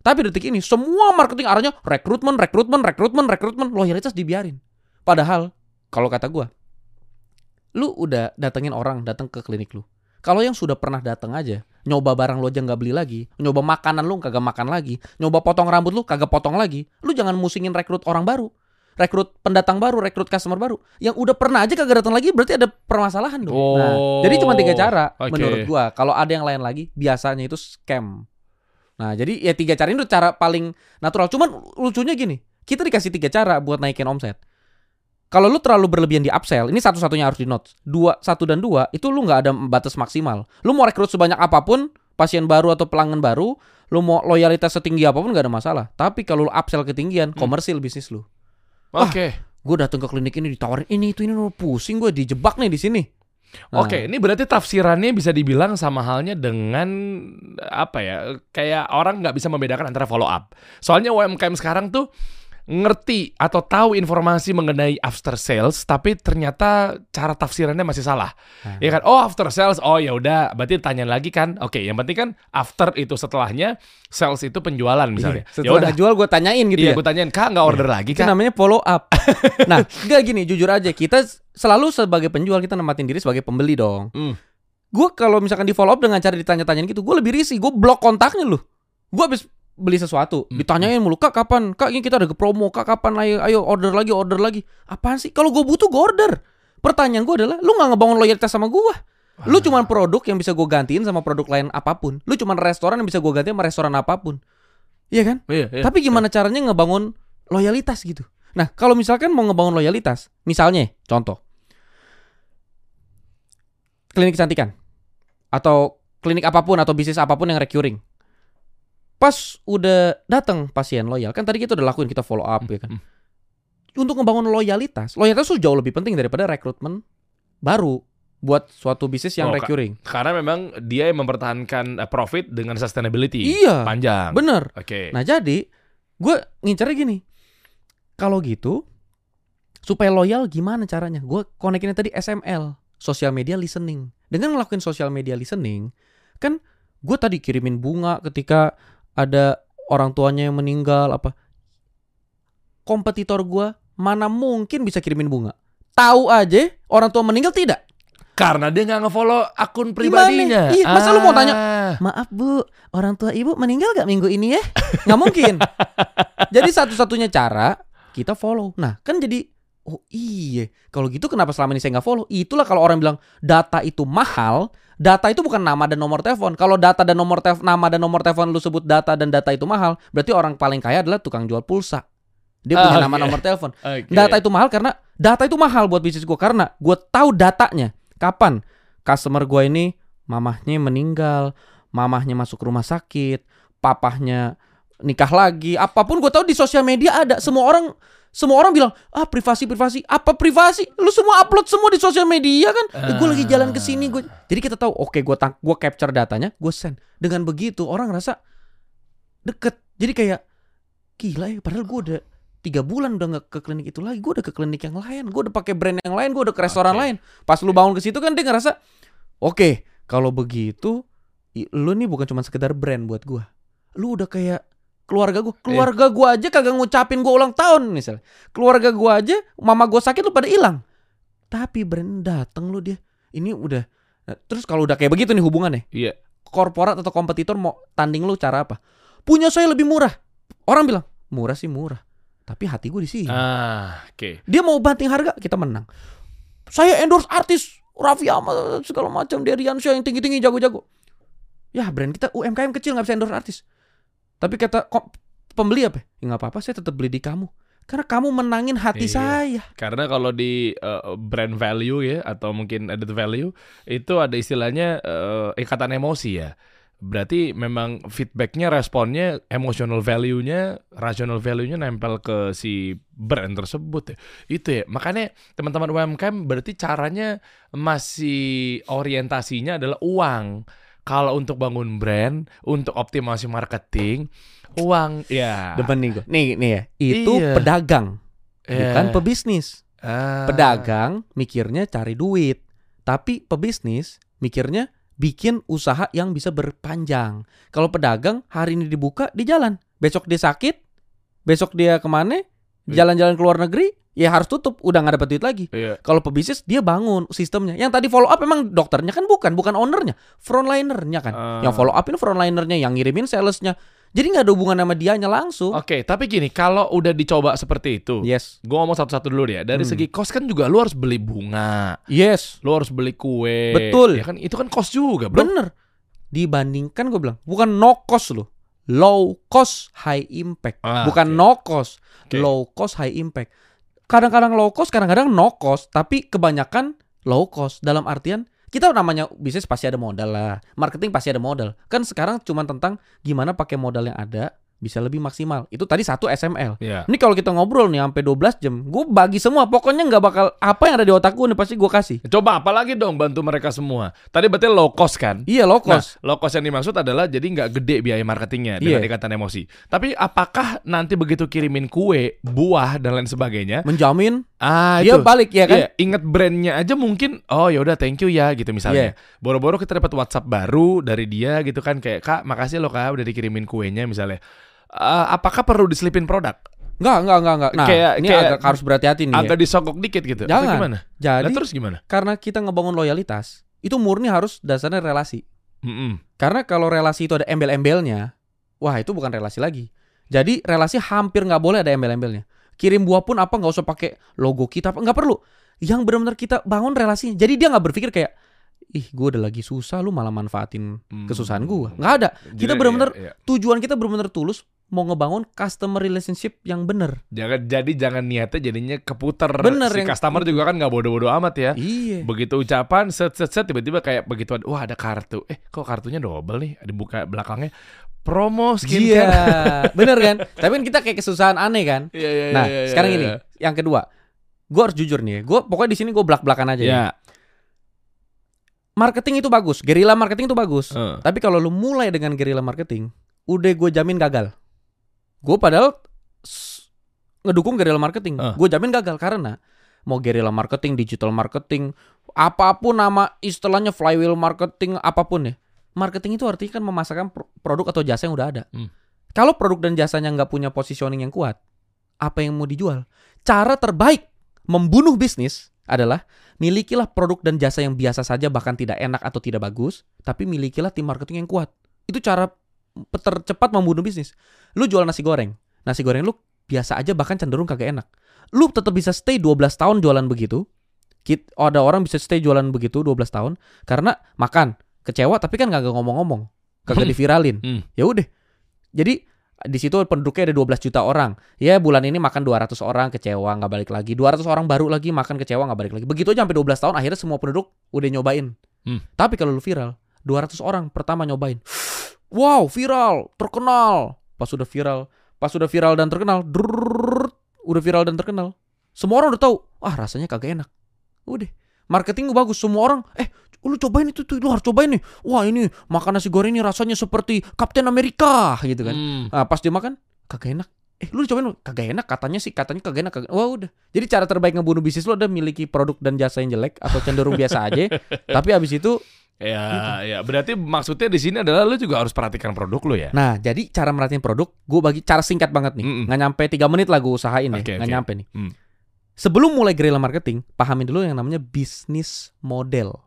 Tapi detik ini semua marketing arahnya rekrutmen, rekrutmen, rekrutmen, rekrutmen, loyalitas dibiarin. Padahal kalau kata gua, lu udah datengin orang datang ke klinik lu. Kalau yang sudah pernah datang aja, nyoba barang lu aja nggak beli lagi, nyoba makanan lu kagak makan lagi, nyoba potong rambut lu kagak potong lagi, lu jangan musingin rekrut orang baru, rekrut pendatang baru, rekrut customer baru. Yang udah pernah aja kagak datang lagi, berarti ada permasalahan dong. Nah, Oh, jadi cuma tiga cara oke. menurut gua. Kalau ada yang lain lagi, biasanya itu scam. Nah, jadi ya tiga cara ini tuh cara paling natural. Cuman lucunya gini, kita dikasih tiga cara buat naikin omset. Kalau lu terlalu berlebihan di upsell, ini satu-satunya harus di notes. Dua, satu dan dua, itu lu nggak ada batas maksimal. Lu mau rekrut sebanyak apa pun, pasien baru atau pelanggan baru, lu mau loyalitas setinggi apa pun nggak ada masalah. Tapi kalau lu upsell ketinggian, komersil bisnis lu. Oke. Gue datang ke klinik ini ditawarin ini itu ini lu pusing gue dijebak nih di sini. Nah, Oke, ini berarti tafsirannya bisa dibilang sama halnya dengan apa ya? Kayak orang nggak bisa membedakan antara follow up. Soalnya UMKM sekarang tuh ngerti atau tahu informasi mengenai after sales, tapi ternyata cara tafsirannya masih salah. Nah. Ya kan? Oh after sales, oh ya udah, berarti tanya lagi kan? Oke, yang penting kan after itu setelahnya, sales itu penjualan misalnya. Iya, ya setelah udah, jual gue tanyain gitu iya, ya. gue tanyain kak nggak order lagi Itu kak? namanya follow up. nah, enggak gini, jujur aja kita selalu sebagai penjual kita nematin diri sebagai pembeli dong. Hmm. Gue kalau misalkan di follow up dengan cara ditanya-tanyain gitu, gue lebih risih. Gue blok kontaknya loh. Gue habis beli sesuatu, Hmm. ditanyain mulu, kak kapan? Kak ini kita ada ke promo, kak kapan? Ayo, ayo order lagi, order lagi. Apaan sih? Kalau gue butuh, gue order. Pertanyaan gue adalah, lu nggak ngebangun loyalitas sama gue. Lu cuman produk yang bisa gue gantiin sama produk lain apa pun. Lu cuman restoran yang bisa gue gantiin sama restoran apa pun. Iya kan? Iya, iya. Tapi gimana caranya ngebangun loyalitas gitu? Nah, kalau misalkan mau ngebangun loyalitas, misalnya, contoh, klinik kecantikan atau klinik apa pun atau bisnis apa pun yang recurring. Pas udah datang pasien loyal, kan tadi kita udah lakuin kita follow up ya kan. Hmm. Untuk ngebangun loyalitas, loyalitas tuh jauh lebih penting daripada rekrutmen baru buat suatu bisnis yang Oh, recurring. Karena memang dia yang mempertahankan eh, profit dengan sustainability Iya, panjang. bener. Oke. Nah jadi gue ngincernya gini, kalau gitu supaya loyal gimana caranya? Gue konekinnya tadi SML, social media listening. Dengan ngelakuin social media listening, kan gue tadi kirimin bunga ketika ada orang tuanya yang meninggal apa. Kompetitor gue mana mungkin bisa kirimin bunga? Tahu aja orang tua meninggal tidak. Karena dia nggak ngefollow akun pribadinya. Iya, masa lu mau tanya, Ah. Maaf bu, orang tua ibu meninggal gak minggu ini ya? Nggak mungkin. jadi satu-satunya cara kita follow. Nah kan jadi, oh iya. Kalau gitu kenapa selama ini saya nggak follow? Itulah kalau orang bilang data itu mahal. Data itu bukan nama dan nomor telepon. Kalau data dan nomor telepon, nama dan nomor telepon lu sebut data dan data itu mahal, berarti orang paling kaya adalah tukang jual pulsa. Dia punya Ah, nama oke. nomor telepon. Oke. Data itu mahal karena data itu mahal buat bisnis gue karena gue tahu datanya. Kapan customer gue ini mamahnya meninggal, mamahnya masuk rumah sakit, papahnya nikah lagi, apa pun gue tahu di sosial media ada. Semua orang semua orang bilang ah privasi privasi. Apa privasi? Lu semua upload semua di sosial media kan? Gue lagi jalan ke sini gue jadi kita tahu oke gue tang gue capture datanya gue send. Dengan begitu orang ngerasa deket. Jadi kayak gila ya padahal gue udah tiga bulan udah nggak ke klinik itu lagi. Gue udah ke klinik yang lain gue udah pakai brand yang lain gue udah ke restoran Oke. lain. Pas lu bangun ke situ kan dia ngerasa oke kalau begitu lu nih bukan cuma sekedar brand buat gue lu udah kayak keluarga gue keluarga gue aja kagak ngucapin gue ulang tahun misalnya keluarga gue aja mama gue sakit lu pada hilang. Tapi brand dateng lu dia. Ini udah Nah, terus kalau udah kayak begitu nih hubungannya Iya. korporat atau kompetitor mau tanding lu cara apa? Punya saya lebih murah. Orang bilang murah sih murah. Tapi hati gue di sini. Ah, oke. dia mau banting harga kita menang. Saya endorse artis Raffi Ahmad segala macam dia Riansyah yang tinggi tinggi jago jago ya brand kita UMKM kecil nggak bisa endorse artis tapi kata kok pembeli apa ya nggak apa apa saya tetap beli di kamu karena kamu menangin hati Iya. saya Karena kalau di eh, brand value ya atau mungkin added value itu ada istilahnya eh, ikatan emosi ya. Berarti memang feedbacknya, responnya, emotional value-nya, rational value-nya nempel ke si brand tersebut ya. Itu ya. Makanya teman-teman UMKM berarti caranya masih orientasinya adalah uang. Kalau untuk bangun brand, untuk optimasi marketing, uang ya. demen nih gue nih nih ya itu Iya. pedagang Ya. bukan pebisnis Ah. pedagang mikirnya cari duit tapi pebisnis mikirnya bikin usaha yang bisa berpanjang kalau pedagang hari ini dibuka di jalan besok dia sakit besok dia ke mana Iya. jalan-jalan ke luar negeri ya harus tutup udah nggak dapat duit lagi Iya. kalau pebisnis dia bangun sistemnya yang tadi follow up emang dokternya kan bukan bukan ownernya frontlinernya kan Ah. yang follow up ini frontlinernya yang ngirimin salesnya jadi nggak ada hubungan sama dianya langsung Oke, tapi gini, kalau udah dicoba seperti itu, yes gue ngomong satu-satu dulu ya. Dari Hmm. segi cost kan juga lu harus beli bunga, yes lu harus beli kue. Betul. Ya kan itu kan cost juga, bro. Bener. Dibandingkan gue bilang, bukan no cost loh. Low cost high impact. Ah, bukan oke. no cost, Oke. low cost high impact. Kadang-kadang low cost, kadang-kadang no cost, tapi kebanyakan low cost dalam artian kita namanya bisnis pasti ada modal lah. Marketing pasti ada modal. Kan sekarang cuma tentang gimana pakai modal yang ada bisa lebih maksimal. Itu tadi satu SML. Iya. Ini kalau kita ngobrol nih sampai 12 jam, gue bagi semua. Pokoknya nggak bakal apa yang ada di otak gue nih pasti gue kasih. Coba apalagi dong bantu mereka semua. Tadi berarti low cost kan? Iya low cost. Nah, low cost yang dimaksud adalah jadi nggak gede biaya marketingnya dengan ikatan emosi. Tapi apakah nanti begitu kirimin kue, buah dan lain sebagainya, Menjamin ah dia itu balik ya kan? Iya, inget brandnya aja mungkin. Oh ya udah thank you ya gitu misalnya. Boro-boro kita dapat WhatsApp baru dari dia gitu kan kayak kak makasih loh kak udah dikirimin kuenya misalnya. Eh, apakah perlu diselipin produk? Enggak, enggak, enggak, enggak. Nah, Kayak- ini kayak agak harus berhati-hati nih. ya. Agak disogok dikit gitu. Atau Jangan. gimana? Jadi Nah, terus gimana? karena kita ngebangun loyalitas, itu murni harus dasarnya relasi. Mm-mm. Karena kalau relasi itu ada embel-embelnya, wah itu bukan relasi lagi. Jadi relasi hampir nggak boleh ada embel-embelnya. Kirim buah pun apa nggak usah pakai logo kita, nggak perlu. Yang benar-benar kita bangun relasinya. Jadi dia nggak berpikir kayak, ih gue udah lagi susah, lu malah manfaatin Hmm. kesusahan gue. Nggak ada. Kita benar-benar iya, iya. tujuan kita benar-benar tulus mau ngebangun customer relationship yang bener. Jangan jadi jangan niatnya jadinya keputer. Bener, si yang- customer juga kan nggak bodoh-bodoh amat ya. Iya. Begitu ucapan set set set tiba-tiba kayak begitu ada wah ada kartu. Eh kok kartunya double nih? Dibuka belakangnya promo Iya, skincare. bener kan? Tapi kan kita kayak kesusahan aneh kan? Iya iya Nah, iya, iya, sekarang iya. ini, yang kedua, gue harus jujur nih, gue pokoknya di sini gue belak-belakan aja. Ya. nih. Marketing itu bagus, guerrilla marketing itu bagus. Eh. Tapi kalau lu mulai dengan guerrilla marketing, udah gue jamin gagal. Gue padahal ngedukung guerrilla marketing, Eh. gue jamin gagal karena mau guerrilla marketing, digital marketing, apa pun nama istilahnya flywheel marketing, apa pun ya. Marketing itu artinya kan memasarkan pro- produk atau jasa yang udah ada. Hmm. Kalau produk dan jasanya nggak punya positioning yang kuat, apa yang mau dijual? Cara terbaik membunuh bisnis adalah milikilah produk dan jasa yang biasa saja bahkan tidak enak atau tidak bagus, tapi milikilah tim marketing yang kuat. Itu cara tercepat membunuh bisnis. Lu jual nasi goreng. Nasi goreng lu biasa aja bahkan cenderung kagak enak. Lu tetap bisa stay 12 tahun jualan begitu. Kit, ada orang bisa stay jualan begitu 12 tahun karena makan, kecewa tapi kan kagak ngomong-ngomong. Kagak Hmm. diviralin. Hmm. Ya udah. Jadi di situ penduduknya ada 12 juta orang. Ya bulan ini makan 200 orang kecewa nggak balik lagi. 200 orang baru lagi makan kecewa nggak balik lagi. Begitu aja sampai 12 tahun akhirnya semua penduduk udah nyobain. Hmm. Tapi kalau lu viral, 200 orang pertama nyobain. Wow, viral, terkenal. Pas udah viral, pas udah viral dan terkenal, drrrr, udah viral dan terkenal. Semua orang udah tahu, ah rasanya kagak enak. Udah. Marketing bagus, semua orang, eh lu cobain itu tuh, lu harus cobain nih. Wah ini makan nasi goreng ini rasanya seperti Kapten Amerika gitu kan. Hmm. Ah, pas dia makan kagak enak. Eh lu cobain lu kagak enak katanya sih katanya kagak enak. Kagak. Wah udah. Jadi cara terbaik ngebunuh bisnis lu ada miliki produk dan jasa yang jelek atau cenderung biasa aja. Tapi abis itu Ya, ya. Berarti maksudnya di sini adalah lu juga harus perhatikan produk lu ya. Nah, jadi cara merhatiin produk, gue bagi cara singkat banget nih. Mm-mm. Nggak nyampe 3 menit lah gue usahain ya. Oke, Nggak nyampe nih. Hmm. Sebelum mulai guerrilla marketing, pahamin dulu yang namanya bisnis model.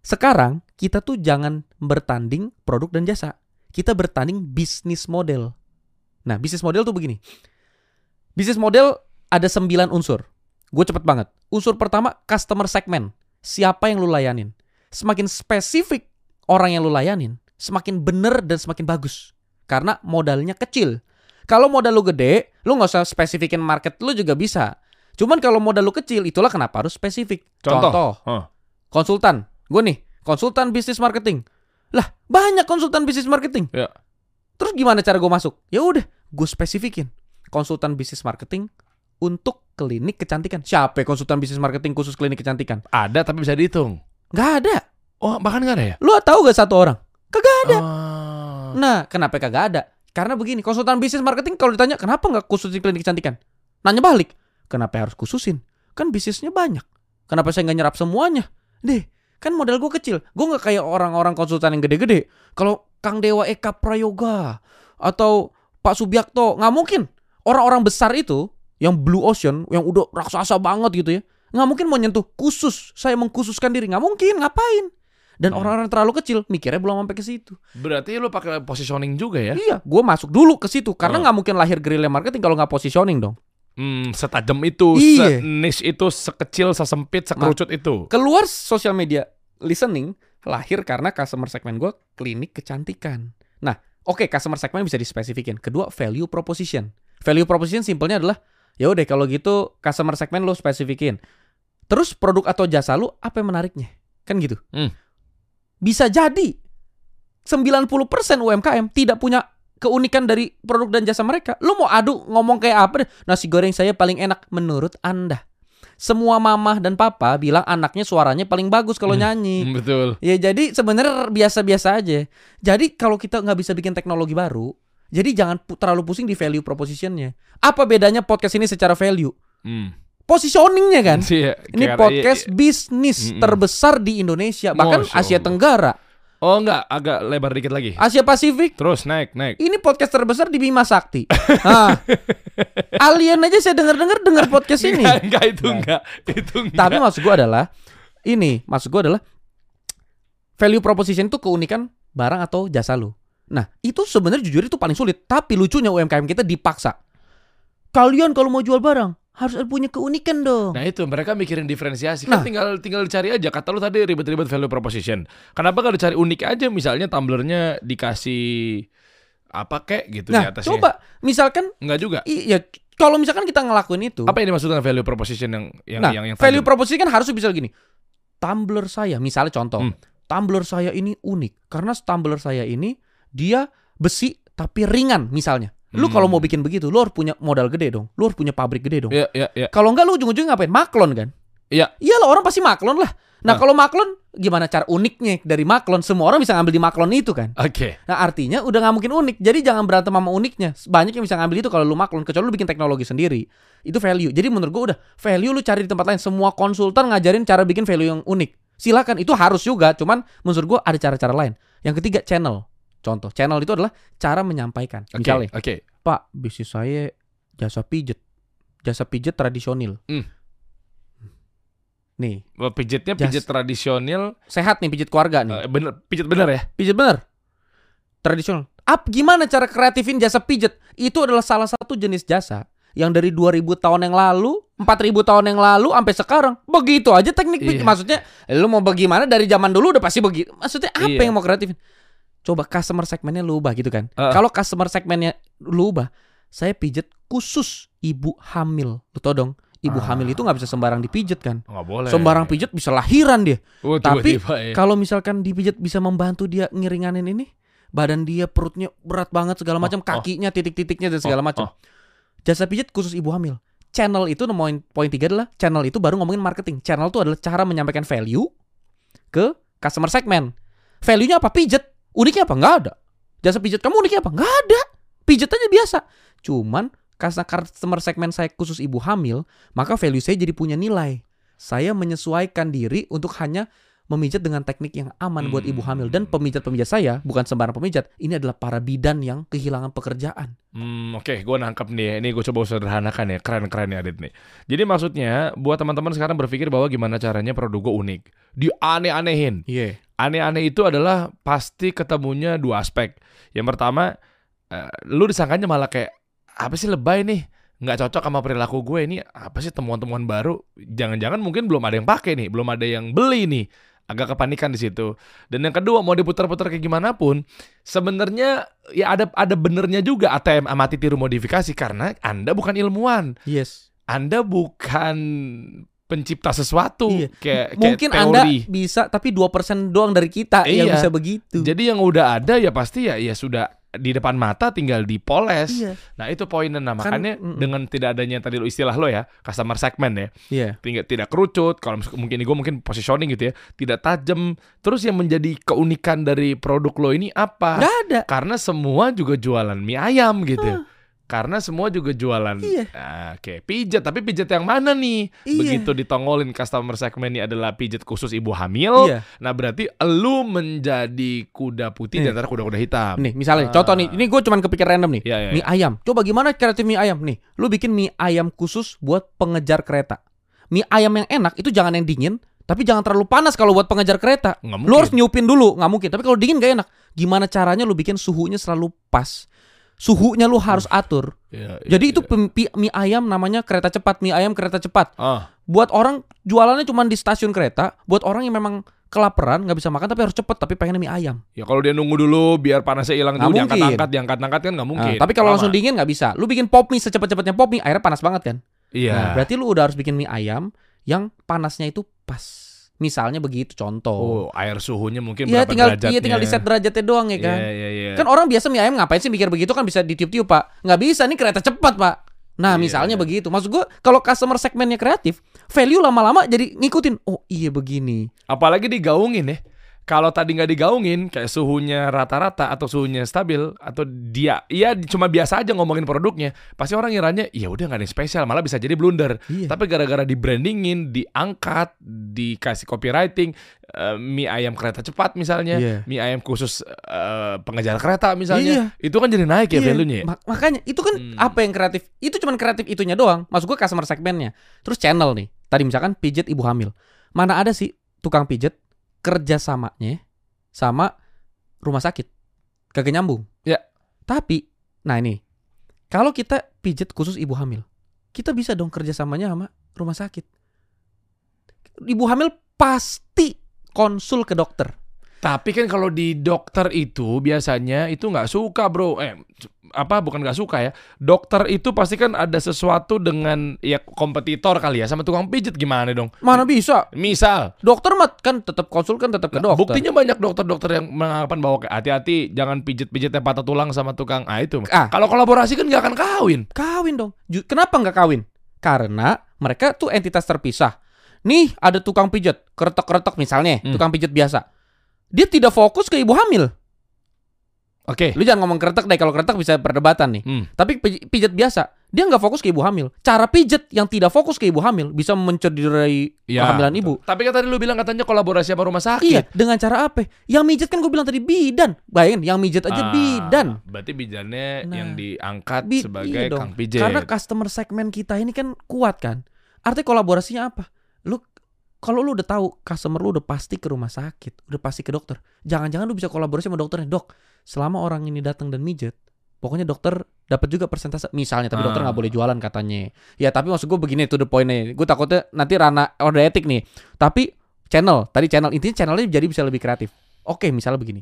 Sekarang, kita tuh jangan bertanding produk dan jasa. Kita bertanding bisnis model. Nah, bisnis model tuh begini. Bisnis model ada 9 unsur. Gue cepet banget. Unsur pertama, customer segment. Siapa yang lu layanin. Semakin spesifik orang yang lu layanin, semakin bener dan semakin bagus. Karena modalnya kecil. Kalau modal lu gede, lu nggak usah spesifikin market lu juga bisa. Cuman kalau modal lu kecil, itulah kenapa harus spesifik. Contoh. Huh. konsultan. Gue nih, konsultan bisnis marketing. Lah, banyak konsultan bisnis marketing. Ya. Terus gimana cara gue masuk? Ya udah, gue spesifikin. Konsultan bisnis marketing untuk klinik kecantikan. Siapa ya konsultan bisnis marketing khusus klinik kecantikan? Ada tapi bisa dihitung. Gak ada. Oh, bahkan nggak ada ya? Lu tahu gak satu orang? Kagak ada. Oh. Nah, kenapa kagak ada? Karena begini, konsultan bisnis marketing kalau ditanya kenapa nggak khususin klinik kecantikan? Nanya balik, kenapa harus khususin? Kan bisnisnya banyak. Kenapa saya nggak nyerap semuanya? Deh, kan modal gue kecil. Gue nggak kayak orang-orang konsultan yang gede-gede. Kalau Kang Dewa Eka Prayoga atau Pak Subiakto, nggak mungkin. Orang-orang besar itu yang blue ocean, yang udah raksasa banget gitu ya, nggak mungkin mau nyentuh khusus. Saya mengkhususkan diri, nggak mungkin. Ngapain? Dan Hmm. orang-orang terlalu kecil mikirnya belum sampai ke situ. Berarti lu pakai positioning juga ya? Iya, gue masuk dulu ke situ karena Oh. nggak mungkin lahir guerrilla marketing kalau nggak positioning dong. Hmm, setajam itu, Iya. se-niche itu, sekecil, sesempit, sekerucut itu. Keluar sosial media listening lahir karena customer segment gue klinik kecantikan. Nah, oke customer segment bisa dispesifikin. Kedua value proposition. Value proposition simpelnya adalah ya udah kalau gitu customer segment lo spesifikin. Terus produk atau jasa lu apa yang menariknya? Kan gitu. Hmm. Bisa jadi 90% UMKM tidak punya keunikan dari produk dan jasa mereka. Lu mau adu ngomong kayak apa deh? Nasi goreng saya paling enak menurut Anda. Semua mamah dan papa bilang anaknya suaranya paling bagus kalau nyanyi. Hmm, Betul. Ya jadi sebenarnya biasa-biasa aja. Jadi kalau kita nggak bisa bikin teknologi baru, jadi jangan pu- terlalu pusing di value propositionnya. Apa bedanya podcast ini secara value? Hmm. Positioningnya kan? Iya, Ini podcast iya, iya. bisnis Mm-mm. terbesar di Indonesia, bahkan Masya Asia Allah. Tenggara, Oh enggak, agak lebar dikit lagi. Asia Pasifik. Terus naik, naik. Ini podcast terbesar di Bima Sakti. Nah, alien aja saya dengar-dengar dengar podcast ini. Enggak, enggak itu enggak. Itu enggak. Tapi maksud gua adalah ini, maksud gua adalah value proposition itu keunikan barang atau jasa lu. Nah, itu sebenarnya jujur itu paling sulit. Tapi lucunya UMKM kita dipaksa. Kalian kalau mau jual barang harus punya keunikan dong. Nah itu mereka mikirin diferensiasi Nah. kan tinggal tinggal dicari aja kata lu tadi ribet-ribet value proposition. Kenapa gak dicari unik aja misalnya tumblernya dikasih apa kek gitu di nah, atasnya. coba misalkan Enggak juga. iya kalau misalkan kita ngelakuin itu. Apa ini maksudnya value proposition yang yang nah, yang, yang value proposition kan harus bisa gini. Tumbler saya, misalnya contoh, Hmm. tumbler saya ini unik karena tumbler saya ini dia besi tapi ringan misalnya. Lu Hmm. kalau mau bikin begitu, lu harus punya modal gede dong. Lu harus punya pabrik gede dong. Iya, iya, iya. Kalau enggak lu ujung-ujungnya ngapain? Maklon kan? Iya. Iyalah orang pasti maklon lah. Nah, Ah. kalau maklon gimana cara uniknya dari maklon? Semua orang bisa ngambil di maklon itu kan. Oke. Nah, artinya udah nggak mungkin unik. Jadi jangan berantem sama uniknya. Banyak yang bisa ngambil itu kalau lu maklon kecuali lu bikin teknologi sendiri. Itu value. Jadi menurut gua udah value lu cari di tempat lain. Semua konsultan ngajarin cara bikin value yang unik. Silakan itu harus juga, cuman menurut gua ada cara-cara lain. Yang ketiga channel. Contoh, channel itu adalah cara menyampaikan. Oke. Misalnya, Oke. Pak, bisnis saya jasa pijet. Jasa pijet tradisional. Hmm. Nih, Pijetnya pijet tradisional, sehat nih pijet keluarga nih. eh, bener pijet bener ya? Pijet bener. Tradisional. Ap gimana cara kreatifin jasa pijet? Itu adalah salah satu jenis jasa yang dari 2000 tahun yang lalu, 4000 tahun yang lalu sampai sekarang begitu aja teknik pijet. Iya. Maksudnya lu mau bagaimana dari zaman dulu udah pasti begitu. Maksudnya apa Iya. yang mau kreatifin? Coba customer segmennya lu ubah gitu kan. Heeh. Kalau customer segmennya lu ubah, saya pijet khusus ibu hamil. Lu tau dong, ibu Ah. hamil itu nggak bisa sembarang dipijet kan. Nggak boleh. Sembarang pijet bisa lahiran dia. Oh, Tapi ya. Kalau misalkan dipijat bisa membantu dia ngiringanin ini, badan dia perutnya berat banget segala macam, oh. kakinya titik-titiknya dan segala Oh, macam. oh. Jasa pijat khusus ibu hamil. Channel itu poin poin tiga adalah channel itu baru ngomongin marketing. Channel itu adalah cara menyampaikan value ke customer segment. Value-nya apa? Pijat. Uniknya apa? Nggak ada. Jasa pijat kamu uniknya apa? Nggak ada. Pijat aja biasa. Cuman karena customer segment saya khusus ibu hamil, maka value saya jadi punya nilai. Saya menyesuaikan diri untuk hanya memijat dengan teknik yang aman buat ibu hamil dan pemijat-pemijat saya bukan sembarang pemijat. Ini adalah para bidan yang kehilangan pekerjaan. Hmm, oke, gue nangkep nih. Ini gue coba sederhanakan ya, keren-keren ya Adit nih. Jadi maksudnya buat teman-teman sekarang berpikir bahwa gimana caranya produk gue unik, dianeh-anehin. Iya. Aneh-aneh itu adalah pasti ketemunya dua aspek. Yang pertama, eh, lu disangkanya malah kayak apa sih lebay nih? nggak cocok sama perilaku gue ini apa sih temuan-temuan baru? Jangan-jangan mungkin belum ada yang pakai nih, belum ada yang beli nih. Agak kepanikan di situ. Dan yang kedua mau diputar-putar kayak gimana pun, sebenarnya ya ada ada benernya juga ATM amati tiru modifikasi karena Anda bukan ilmuwan. Yes. Anda bukan pencipta sesuatu Iya. kayak, kayak Mungkin Anda teori. bisa tapi 2% doang dari kita yang Iya. bisa begitu. Jadi yang udah ada ya pasti ya ya sudah di depan mata tinggal dipoles. iya. Nah itu poinnya nah Kan, makanya mm-mm. dengan tidak adanya tadi lu istilah lo ya customer segment ya Iya. tinggal tidak kerucut kalau mungkin gue mungkin positioning gitu ya tidak tajam terus yang menjadi keunikan dari produk lo ini apa Nggak ada. karena semua juga jualan mie ayam gitu karena semua juga jualan Iya. Ah, oke pijat tapi pijat yang mana nih Iya. begitu ditongolin customer segment ini adalah pijat khusus ibu hamil Iya. nah berarti lu menjadi kuda putih di antara kuda-kuda hitam Nih, misalnya Ah. contoh nih, ini gue cuman kepikir random nih. Iya, iya, mie iya. ayam. Coba gimana kreatif mie ayam nih? Lu bikin mie ayam khusus buat pengejar kereta. Mie ayam yang enak itu jangan yang dingin, tapi jangan terlalu panas kalau buat pengejar kereta. Lu harus nyupin dulu, nggak mungkin. Tapi kalau dingin gak enak. Gimana caranya lu bikin suhunya selalu pas? Suhunya lu harus atur. Iya, iya, Jadi itu pi- mie ayam namanya kereta cepat, mie ayam kereta cepat. ah Buat orang jualannya cuma di stasiun kereta, buat orang yang memang kelaparan nggak bisa makan tapi harus cepet tapi pengen mie ayam. Ya kalau dia nunggu dulu biar panasnya hilang dulu mungkin. diangkat-angkat, diangkat-angkat kan nggak mungkin. Nah, tapi kalau langsung dingin nggak bisa. Lu bikin pop mie secepat-cepatnya pop mie, airnya panas banget kan? Iya. Nah, berarti lu udah harus bikin mie ayam yang panasnya itu pas. Misalnya begitu contoh. Oh, air suhunya mungkin Iya berapa tinggal derajatnya. iya tinggal di set derajatnya doang ya kan. Iya, iya, iya. Kan orang biasa mie ayam ngapain sih mikir begitu kan bisa ditiup-tiup pak Nggak bisa nih kereta cepat pak Nah Iya, misalnya iya. begitu Maksud gue kalau customer segmennya kreatif Value lama-lama jadi ngikutin Oh iya begini Apalagi digaungin ya. Kalau tadi nggak digaungin, kayak suhunya rata-rata atau suhunya stabil atau dia, iya cuma biasa aja ngomongin produknya, pasti orang ngiranya, ya udah nggak ada yang spesial, malah bisa jadi blunder. Iya. Tapi gara-gara di brandingin, diangkat, dikasih copywriting, eh, mie ayam kereta cepat misalnya, Iya. mie ayam khusus eh, pengejar kereta misalnya, Iya. itu kan jadi naik ya Iya, value-nya. ya? mak- Makanya itu kan Hmm. apa yang kreatif Itu cuman kreatif itunya doang Maksud gue customer segmennya Terus channel nih Tadi misalkan pijet ibu hamil Mana ada sih tukang pijet Kerjasamanya Sama rumah sakit. Kagak nyambung Ya. Tapi Nah ini Kalau kita pijet khusus ibu hamil Kita bisa dong kerjasamanya sama rumah sakit. Ibu hamil pasti konsul ke dokter Tapi kan kalau di dokter itu biasanya itu nggak suka bro. Eh apa bukan nggak suka ya. Dokter itu pasti kan ada sesuatu dengan ya kompetitor kali ya sama tukang pijit gimana dong. Mana bisa Misal Dokter mah kan tetap konsul kan tetap ke Nah, dokter buktinya banyak dokter-dokter yang menganggapan bahwa hati-hati jangan pijit-pijitnya patah tulang sama tukang. Ah itu. Ah. Kalau kolaborasi kan nggak akan kawin. Kawin dong. Kenapa nggak kawin? Karena mereka tuh entitas terpisah. Nih ada tukang pijat, keretok-keretok misalnya, Hmm. tukang pijat biasa. Dia tidak fokus ke ibu hamil. Oke. Lu jangan ngomong keretok deh, kalau keretok bisa perdebatan nih. Hmm. Tapi pij- pijat biasa, dia nggak fokus ke ibu hamil. Cara pijat yang tidak fokus ke ibu hamil bisa mencederai Ya, kehamilan ibu. Tapi kan tadi lu bilang katanya kolaborasi sama rumah sakit. Iya, dengan cara apa? Yang mijet kan gue bilang tadi bidan. Bayangin, yang mijet aja Ah, bidan. Berarti bijannya Nah, yang diangkat Bi- sebagai iya dong. kang pijit. Karena customer segmen kita ini kan kuat kan. Artinya kolaborasinya apa? Lu kalau lu udah tahu customer lu udah pasti ke rumah sakit, udah pasti ke dokter. Jangan-jangan lu bisa kolaborasi sama dokternya, "Dok, selama orang ini datang dan mijet, pokoknya dokter dapat juga persentase misalnya, tapi dokter Ah. nggak boleh jualan katanya." Ya, tapi maksud gue begini tuh the point-nya. Gue takutnya nanti rana order etik nih. Tapi channel, tadi channel intinya channelnya jadi bisa lebih kreatif. Oke, misalnya begini.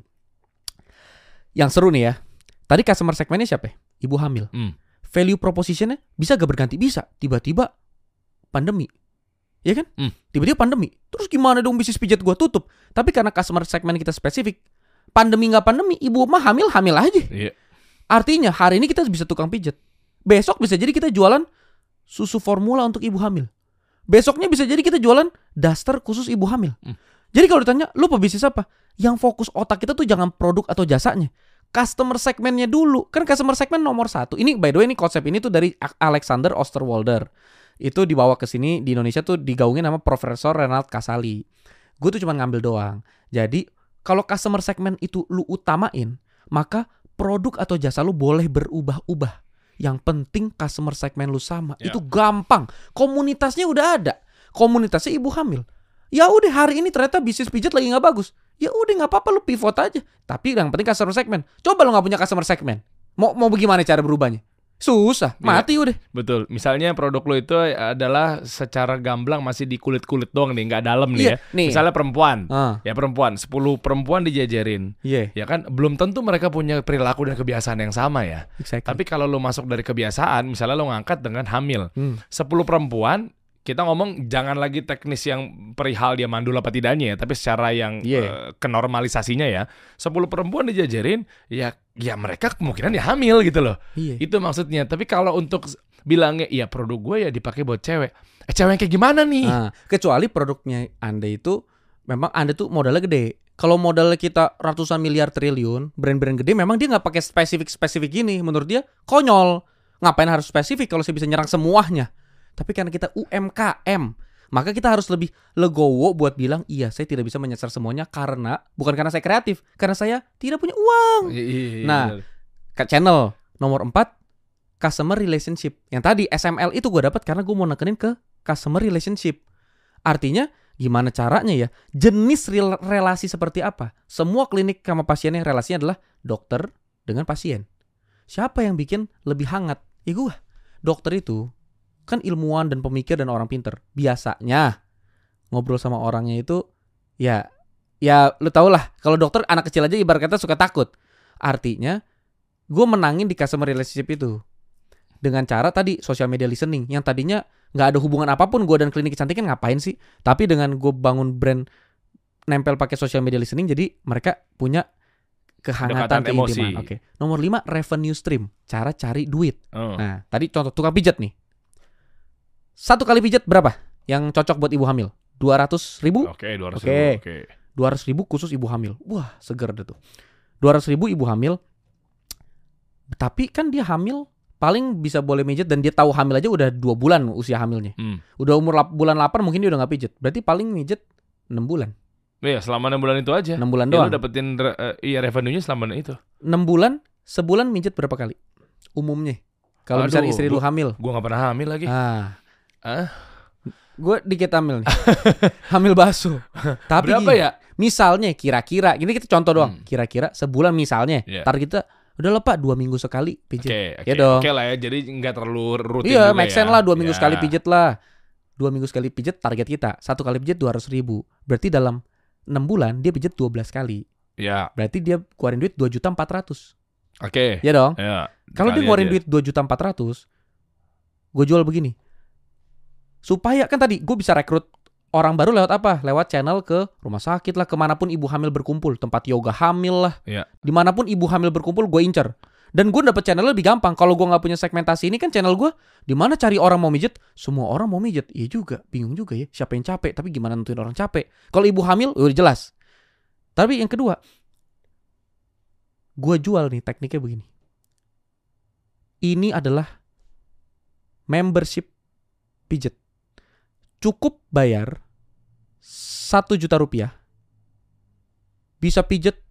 Yang seru nih ya. Tadi customer segmennya siapa? ya? Ibu hamil Hmm. value propositionnya bisa gak berganti bisa tiba-tiba pandemi ya kan? Hmm. tiba-tiba pandemi. Terus gimana dong bisnis pijat gua tutup? Tapi karena customer segmen kita spesifik pandemi nggak pandemi ibu mah hamil hamil aja. Iya. artinya hari ini kita bisa tukang pijat. Besok bisa jadi kita jualan susu formula untuk ibu hamil. Besoknya bisa jadi kita jualan daster khusus ibu hamil. Hmm. jadi kalau ditanya lu pebisnis apa? Yang fokus otak kita tuh jangan produk atau jasanya. Customer segmennya dulu. Kan customer segmen nomor satu. Ini by the way ini konsep ini tuh dari Alexander Osterwalder itu dibawa ke sini di Indonesia tuh digaungin sama Profesor Renald Kasali. Gue tuh cuma ngambil doang. Jadi kalau customer segmen itu lu utamain maka produk atau jasa lu boleh berubah-ubah. Yang penting customer segmen lu sama. Ya. itu gampang. Komunitasnya udah ada. Komunitasnya ibu hamil. Ya udah hari ini ternyata bisnis pijat lagi nggak bagus. Ya udah nggak apa-apa lu pivot aja. Tapi yang penting customer segmen. Coba lu nggak punya customer segmen. Mau mau bagaimana cara berubahnya susah Iya. mati udah Betul. Misalnya produk lo itu adalah secara gamblang masih di kulit-kulit doang nih, nggak dalam nih Iya, ya. nih. Misalnya perempuan. ah Ya perempuan, 10 perempuan dijajarin. iya Ya kan belum tentu mereka punya perilaku dan kebiasaan yang sama ya. exactly. Tapi kalau lo masuk dari kebiasaan, misalnya lo ngangkat dengan hamil. Hmm. 10 perempuan kita ngomong jangan lagi teknis yang perihal dia mandul apa tidaknya ya, tapi secara yang Iya. eh, kenormalisasinya ya. 10 perempuan dijajarin, ya ya mereka kemungkinan ya hamil gitu loh. iya Itu maksudnya. Tapi kalau untuk bilangnya iya produk gue ya dipakai buat cewek. Eh cewek yang kayak gimana nih? Nah, kecuali produknya Anda itu memang Anda tuh modalnya gede. Kalau modalnya kita ratusan miliar triliun, brand-brand gede memang dia nggak pakai spesifik-spesifik gini. Menurut dia konyol. Ngapain harus spesifik kalau saya bisa nyerang semuanya? Tapi karena kita UMKM, maka kita harus lebih legowo buat bilang, iya saya tidak bisa menyasar semuanya karena bukan karena saya kreatif, karena saya tidak punya uang. Iya, iya, iya, Nah. Ke channel nomor 4 customer relationship. Yang tadi SML itu gue dapat karena gue mau nekenin ke customer relationship. Artinya gimana caranya ya? Jenis rel- relasi seperti apa? Semua klinik sama pasiennya relasinya adalah dokter dengan pasien. Siapa yang bikin lebih hangat? Ya gue. Dokter itu kan ilmuwan dan pemikir dan orang pinter. Biasanya ngobrol sama orangnya itu ya ya lu tau lah kalau dokter anak kecil aja ibarat kata suka takut. Artinya gue menangin di customer relationship itu dengan cara tadi social media listening yang tadinya nggak ada hubungan apa pun gue dan klinik kecantikan ngapain sih? Tapi dengan gue bangun brand nempel pakai social media listening, jadi mereka punya kehangatan Kedekatan emosi. keintiman. Oke. Nomor 5 revenue stream, cara cari duit. Oh. Nah, tadi contoh tukang pijat nih. Satu kali pijat berapa? Yang cocok buat ibu hamil? 200 ribu? Oke, 200 Oke. ribu. Oke. 200 ribu khusus ibu hamil. Wah, seger deh tuh. 200 ribu ibu hamil. Tapi kan dia hamil paling bisa boleh mijet dan dia tahu hamil aja udah dua bulan usia hamilnya. Hmm. Udah umur lap- bulan 8 mungkin dia udah nggak pijet. Berarti paling mijet 6 bulan. Iya, selama 6 bulan itu aja. 6 bulan Ya, lu doang. dapetin re- eh, iya revenue-nya selama itu. 6 bulan, sebulan mijet berapa kali? Umumnya. Kalau misalnya istri lu hamil. Gua gak pernah hamil lagi. Ah. Ah. Gue dikit hamil nih. hamil basuh. Tapi Berapa gini, ya? Misalnya kira-kira, ini kita contoh doang. Hmm. Kira-kira sebulan misalnya. Iya. Target kita udah lah Pak, dua minggu sekali Oke, pijet. oke. Ya dong. Oke lah ya, jadi nggak terlalu rutin Iya, make ya. sense lah dua minggu Ya. sekali pijet lah. Dua minggu sekali pijet target kita. Satu kali pijet 200 ribu. Berarti dalam 6 bulan dia pijet 12 kali. Ya, Berarti dia keluarin duit 2 juta 400. oke. Ya dong. Ya. Kalau dia aja. duit 2 juta 400, gue jual begini. Supaya kan tadi gue bisa rekrut orang baru lewat apa? Lewat channel ke rumah sakit lah, ke mana pun ibu hamil berkumpul, tempat yoga hamil lah. Iya. Di mana pun ibu hamil berkumpul, gue incer. Dan gue dapet channel lebih gampang. Kalau gue nggak punya segmentasi ini kan channel gue, di mana cari orang mau mijet? Semua orang mau mijet. Iya juga, bingung juga ya. Siapa yang capek? Tapi gimana nentuin orang capek? Kalau ibu hamil, udah jelas. Tapi yang kedua, gue jual nih tekniknya begini. Ini adalah membership pijet. Cukup bayar satu juta rupiah. Bisa pijet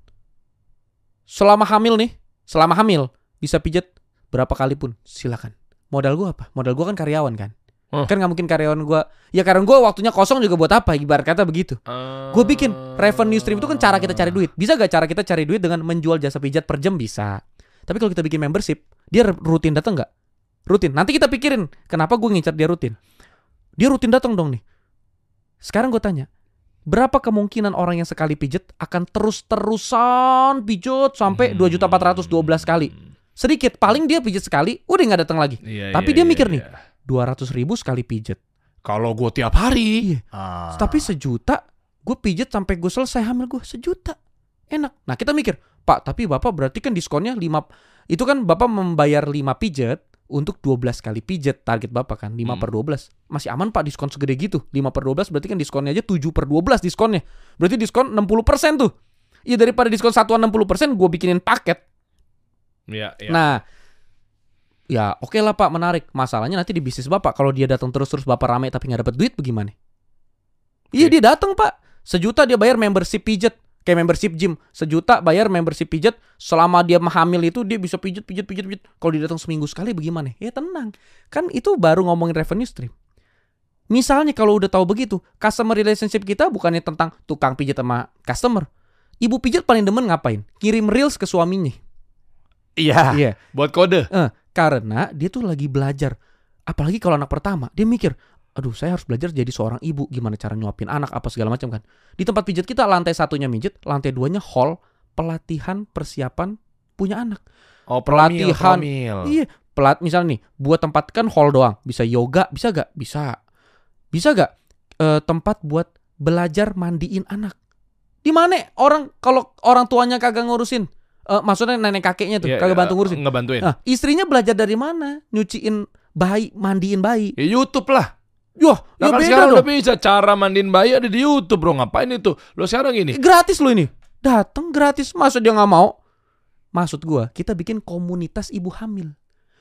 selama hamil nih, selama hamil bisa pijet berapa kali pun, silakan. Modal gua apa? Modal gua kan karyawan kan. Oh. Kan nggak mungkin karyawan gua. Ya karyawan gua waktunya kosong juga buat apa? Ibarat kata begitu. Eh, Gue bikin revenue stream itu kan cara kita cari duit. Bisa gak cara kita cari duit dengan menjual jasa pijat per jam bisa. Tapi kalau kita bikin membership, dia rutin datang nggak? Rutin. Nanti kita pikirin kenapa gue ngincar dia rutin. Dia rutin datang dong nih. Sekarang gue tanya, berapa kemungkinan orang yang sekali pijet akan terus-terusan pijet sampai Hmm. 2 juta 412 kali? Sedikit, paling dia pijet sekali, udah nggak datang lagi. Iya, Tapi iya, dia iya, mikir nih, iya. 200 ribu sekali pijet. Kalau gue tiap hari. Iya. Ah. Tapi sejuta, gue pijet sampai gue selesai hamil gue sejuta, enak. Nah kita mikir, Pak, tapi bapak berarti kan diskonnya 5 itu kan bapak membayar 5 pijet untuk 12 kali pijet target bapak kan 5 Hmm. per 12 masih aman pak diskon segede gitu 5 per 12 berarti kan diskonnya aja 7 per 12 diskonnya berarti diskon 60% tuh Iya daripada diskon satuan 60% gue bikinin paket Iya, iya. Nah, ya oke lah Pak menarik. Masalahnya nanti di bisnis Bapak kalau dia datang terus-terus Bapak rame tapi nggak dapat duit bagaimana? Iya Oke. dia datang Pak. Sejuta dia bayar membership pijet kayak membership gym. Sejuta bayar membership pijet selama dia hamil itu dia bisa pijet pijet pijet pijet. Kalau dia datang seminggu sekali bagaimana? Ya tenang. Kan itu baru ngomongin revenue stream. Misalnya kalau udah tahu begitu, customer relationship kita bukannya tentang tukang pijet sama customer. Ibu pijet paling demen ngapain? Kirim reels ke suaminya. Iya. Iya. Buat kode. Eh, karena dia tuh lagi belajar. Apalagi kalau anak pertama, dia mikir, aduh saya harus belajar jadi seorang ibu, gimana cara nyuapin anak apa segala macam kan. Di tempat pijat kita lantai satunya mijet, lantai duanya hall pelatihan persiapan punya anak. Oh, Pelatihan. promil. Iya, pelat misalnya nih, buat tempat kan hall doang, bisa yoga, bisa gak? Bisa. Bisa gak eh, tempat buat belajar mandiin anak? Di mana orang kalau orang tuanya kagak ngurusin? Eh, maksudnya nenek kakeknya tuh Iya, kagak iya, bantu ngurusin. Ngebantuin. Nah, istrinya belajar dari mana? Nyuciin bayi, mandiin bayi. Ya YouTube lah. Yoh, Nah, ya kan beda sekarang dong. udah bisa cara mandiin bayi ada di YouTube, Bro. Ngapain itu? Lo sekarang gini. Gratis loh ini. Datang gratis. Masa dia nggak mau? Maksud gua, kita bikin komunitas ibu hamil.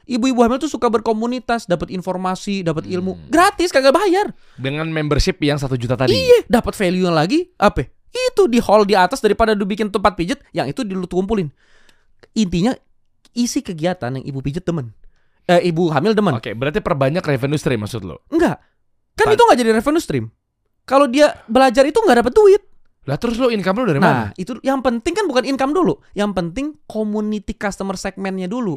Ibu-ibu hamil tuh suka berkomunitas, dapat informasi, dapat ilmu, Hmm. gratis kagak bayar. Dengan membership yang satu juta tadi. Iya, dapat value lagi apa? Itu di hall di atas daripada lu bikin tempat pijet yang itu di lu kumpulin. Intinya isi kegiatan yang ibu pijet demen. Eh, ibu hamil demen. Oke, berarti perbanyak revenue stream maksud lo. Enggak. Kan itu nggak jadi revenue stream. Kalau dia belajar itu nggak dapat duit. Lah terus lo income lo dari mana? Nah, itu yang penting kan bukan income dulu. Yang penting community customer segmennya dulu.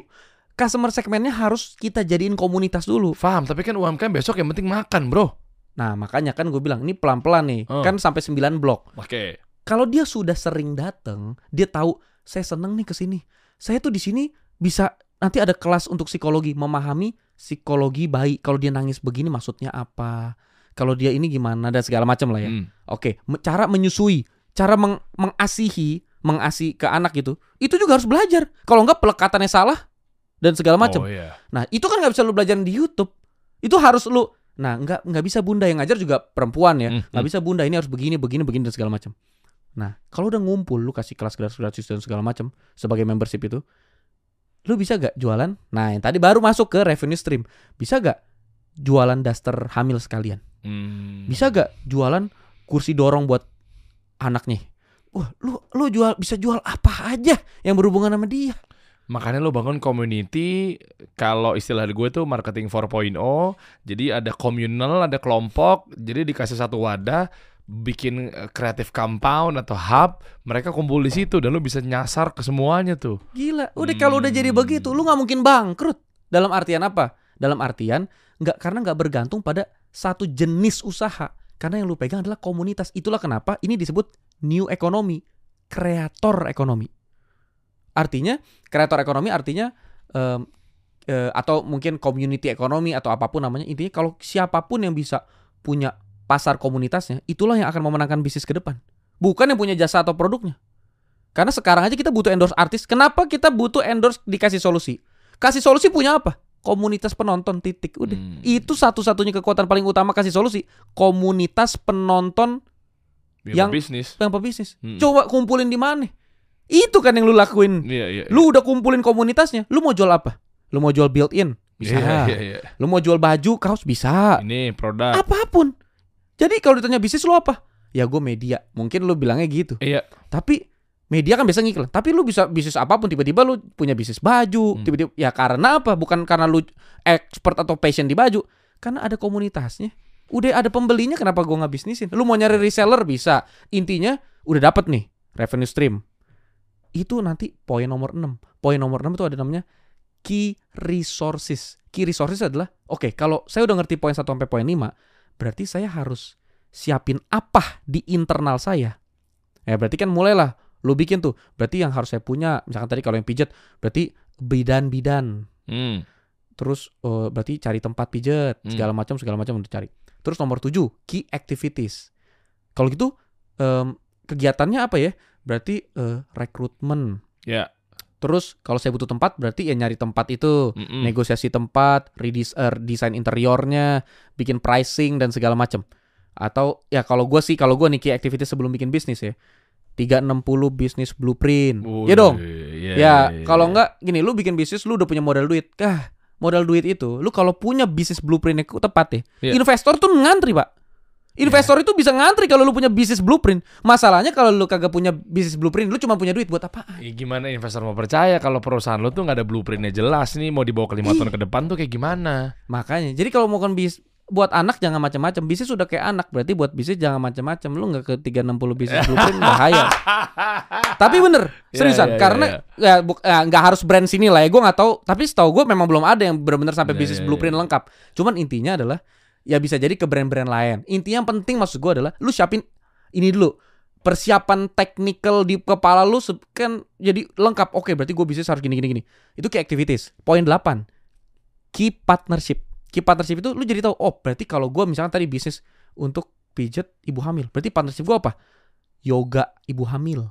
Customer segmennya harus kita jadiin komunitas dulu. Paham, tapi kan UMKM besok yang penting makan, Bro. Nah, makanya kan gue bilang ini pelan-pelan nih. Oh. Kan sampai 9 blok. Oke. Kalau dia sudah sering datang, dia tahu saya seneng nih ke sini. Saya tuh di sini bisa nanti ada kelas untuk psikologi memahami psikologi bayi. Kalau dia nangis begini maksudnya apa? Kalau dia ini gimana dan segala macam lah ya. Hmm. Oke, cara menyusui, cara meng- mengasihi, mengasihi ke anak gitu, itu juga harus belajar. Kalau enggak pelekatannya salah dan segala macam. Oh iya. Nah, itu kan nggak bisa lu belajar di YouTube. Itu harus lu Nah, nggak nggak bisa bunda yang ngajar juga perempuan ya. Hmm, Nggak bisa bunda ini harus begini, begini, begini dan segala macam. Nah, kalau udah ngumpul lu kasih kelas gratis gratis dan segala macam sebagai membership itu, lu bisa gak jualan? Nah, yang tadi baru masuk ke revenue stream. Bisa gak jualan daster hamil sekalian? Hmm. Bisa gak jualan kursi dorong buat anaknya? Wah, lu lu jual bisa jual apa aja yang berhubungan sama dia. Makanya lo bangun community kalau istilah gue tuh marketing 4.0. Jadi ada communal, ada kelompok, jadi dikasih satu wadah bikin eh, creative compound atau hub, mereka kumpul di situ dan lo bisa nyasar ke semuanya tuh. Gila, udah kalau udah jadi Hmm. begitu, lu nggak mungkin bangkrut. Dalam artian apa? Dalam artian nggak karena nggak bergantung pada satu jenis usaha. Karena yang lu pegang adalah komunitas. Itulah kenapa ini disebut new economy, kreator ekonomi. Artinya kreator ekonomi artinya em, eh, atau mungkin community ekonomi atau apa pun namanya. Intinya kalau siapa pun yang bisa punya pasar komunitasnya, itulah yang akan memenangkan bisnis ke depan. Bukan yang punya jasa atau produknya. Karena sekarang aja kita butuh endorse artis. Kenapa kita butuh endorse dikasih solusi? Kasih solusi punya apa? Komunitas penonton titik. Udah. Hmm. Itu satu-satunya kekuatan paling utama kasih solusi. Komunitas penonton Biar Yang- bisnis. yang pebisnis. Hmm. Coba kumpulin di mana? Itu kan yang lu lakuin. Iya, iya. Lu udah kumpulin komunitasnya. Lu mau jual apa? Lu mau jual built-in? Bisa. Iya, iya, iya. Lu mau jual baju, kaos bisa. Ini produk. Apa pun. Jadi kalau ditanya bisnis lu apa? Ya gue media. Mungkin lu bilangnya gitu. Iya. Tapi media kan biasa ngiklan. Tapi lu bisa bisnis apa pun tiba-tiba lu punya bisnis baju, Hmm. tiba-tiba ya karena apa? Bukan karena lu expert atau passion di baju, karena ada komunitasnya. Udah ada pembelinya kenapa gua nggak bisnisin? Lu mau nyari reseller bisa. Intinya udah dapet nih revenue stream. Itu nanti poin nomor 6. Poin nomor 6 itu ada namanya key resources. Key resources adalah oke, kalau saya udah ngerti poin 1 sampai poin 5, berarti saya harus siapin apa di internal saya. Ya berarti kan mulailah lu bikin tuh. Berarti yang harus saya punya, misalkan tadi kalau yang pijat, berarti bidan-bidan. Hmm. Terus eh, berarti cari tempat pijat, Hmm. segala macam segala macam untuk cari. Terus nomor 7, key activities. Kalau gitu em, kegiatannya apa ya? Berarti eh, rekrutmen. Ya. Terus kalau saya butuh tempat berarti ya nyari tempat itu, Mm-mm. negosiasi tempat, redis er, desain interiornya, bikin pricing dan segala macam. Atau ya kalau gua sih kalau gua nih key activities sebelum bikin bisnis ya. 360 bisnis blueprint. Wih, ya dong. iya, Ya, iya, kalau iya. enggak gini, lu bikin bisnis lu udah punya modal duit. Kah, modal duit itu lu kalau punya bisnis blueprintnya tepat ya. Iya. Investor tuh ngantri, Pak. Investor itu bisa ngantri kalau lu punya bisnis blueprint. Masalahnya kalau lu kagak punya bisnis blueprint, lu cuma punya duit buat apaan? Ya, gimana investor mau percaya kalau perusahaan lo tuh nggak ada blueprintnya jelas nih mau dibawa ke lima tahun ke depan tuh kayak gimana? Makanya, jadi kalau mau kan bis buat anak jangan macam-macam. Bisnis sudah kayak anak, berarti buat bisnis jangan macam-macam. Lu nggak ke 360 bisnis blueprint bahaya. Tapi bener, Iya, seriusan. iya, iya, karena ya buk- ya, nggak harus brand sini lah ya. Gue nggak tahu. Tapi setahu gue memang belum ada yang benar-benar sampai Iya, bisnis blueprint lengkap. Cuman intinya adalah ya bisa jadi ke brand-brand lain. Intinya yang penting maksud gue adalah lu siapin ini dulu. Persiapan technical di kepala lu kan jadi lengkap. Oke, berarti gue bisnis harus gini gini gini. Itu kayak activities. Poin 8. Key partnership. Key partnership itu lu jadi tahu, oh berarti kalau gue misalnya tadi bisnis untuk pijat ibu hamil. Berarti partnership gue apa? Yoga ibu hamil.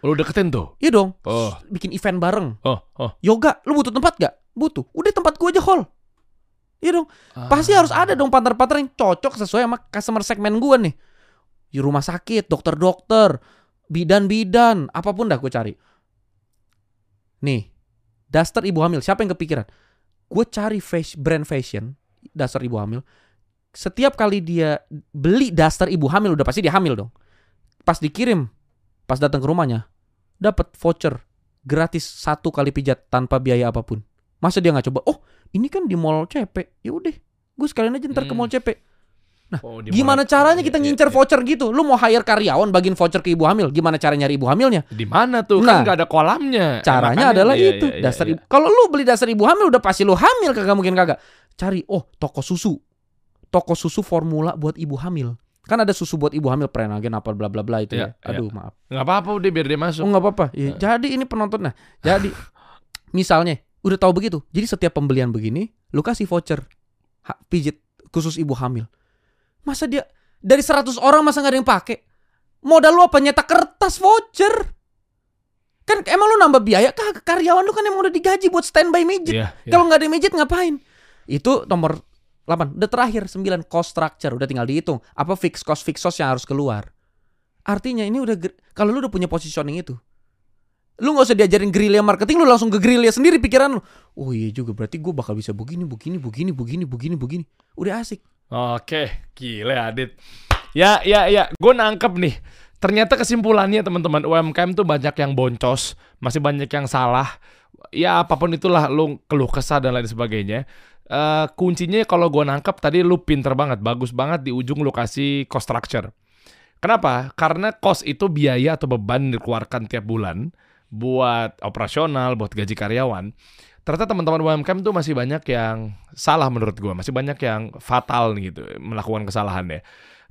Lo deketin tuh. Iya dong. Oh. Bikin event bareng. Oh, oh. Yoga, lu butuh tempat gak? Butuh. Udah tempat gue aja hall. Iya dong. Pasti harus ada dong partner-partner yang cocok sesuai sama customer segmen gue nih. Di rumah sakit, dokter-dokter, bidan-bidan, apa pun dah gue cari. Nih, daster ibu hamil. Siapa yang kepikiran? Gue cari face, brand fashion, daster ibu hamil. Setiap kali dia beli daster ibu hamil, udah pasti dia hamil dong. Pas dikirim, pas datang ke rumahnya, dapat voucher gratis satu kali pijat tanpa biaya apa pun. Masa dia nggak coba? Oh, ini kan di mall CP. Ya udah, gue sekalian aja ntar ke Hmm. mall CP. Oh, di Gimana mana- caranya Iya, kita iya, ngincer iya. voucher gitu? Lu mau hire karyawan bagiin voucher ke ibu hamil? Gimana cara nyari ibu hamilnya? Di mana tuh? Nah, kan nggak ada kolamnya. Caranya Makanya- adalah iya, itu, iya, iya, dasar iya. Kalau lu beli dasar ibu hamil udah pasti lu hamil kagak mungkin kagak. Cari oh, toko susu. Toko susu formula buat ibu hamil. Kan ada susu buat ibu hamil Prenagen apa bla bla bla itu Iya, ya. Aduh, maaf. Nggak apa-apa udah biar dia Oh masuk. nggak apa-apa. Ya, Jadi ini penonton nah. Jadi misalnya udah tahu begitu. Jadi setiap pembelian begini lu kasih voucher ha- pijit khusus ibu hamil. Masa dia dari 100 orang masa nggak ada yang pakai? Modal lu apa nyetak kertas voucher? Kan emang lu nambah biaya? Kagak karyawan lu kan emang udah digaji buat standby mijit. Iya, iya. Kalau nggak ada mijit ngapain? Itu nomor 8. Udah terakhir 9 cost structure udah tinggal dihitung apa fix cost fix cost yang harus keluar. Artinya ini udah kalau lu udah punya positioning itu. Lu nggak usah diajarin gerilya marketing, lu langsung ke gerilya sendiri pikiran lu. Oh iya juga berarti gue bakal bisa begini, begini, begini, begini, begini, begini. Udah asik. Oke, gile Adit. Ya, ya, ya. Gue nangkep nih. Ternyata kesimpulannya teman-teman UMKM tuh banyak yang boncos, masih banyak yang salah. Ya apa pun itulah lu keluh kesah dan lain sebagainya. Eh kuncinya kalau gue nangkep tadi lu pinter banget, bagus banget di ujung lu kasih cost structure. Kenapa? Karena cost itu biaya atau beban dikeluarkan tiap bulan buat operasional, buat gaji karyawan. Ternyata teman-teman UMKM tuh masih banyak yang salah menurut gua, masih banyak yang fatal gitu melakukan kesalahannya.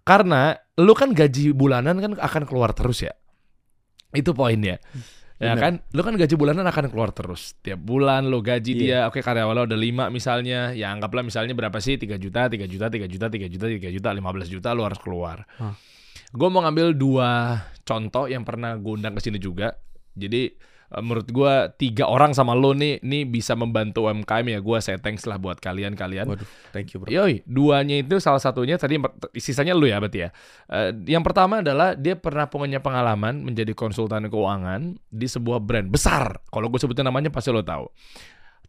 Karena lu kan gaji bulanan kan akan keluar terus ya. Itu poinnya. Ya Bener. kan, lu kan gaji bulanan akan keluar terus. Tiap bulan lu gaji Iya. dia, oke karyawan lo udah 5 misalnya, ya anggaplah misalnya berapa sih? 3 juta, 3 juta, 3 juta, 3 juta, 3 juta, 15 juta lu harus keluar. Hah. Gue mau ngambil dua contoh yang pernah gue undang ke sini juga. Jadi eh, menurut gue tiga orang sama lo nih, nih bisa membantu UMKM ya. Gue saya thanks lah buat kalian-kalian. Waduh, thank you bro. Yoi, duanya itu salah satunya tadi sisanya lu ya berarti ya. Eh, yang pertama adalah dia pernah punya pengalaman menjadi konsultan keuangan di sebuah brand besar. Kalau gue sebutin namanya pasti lo tahu.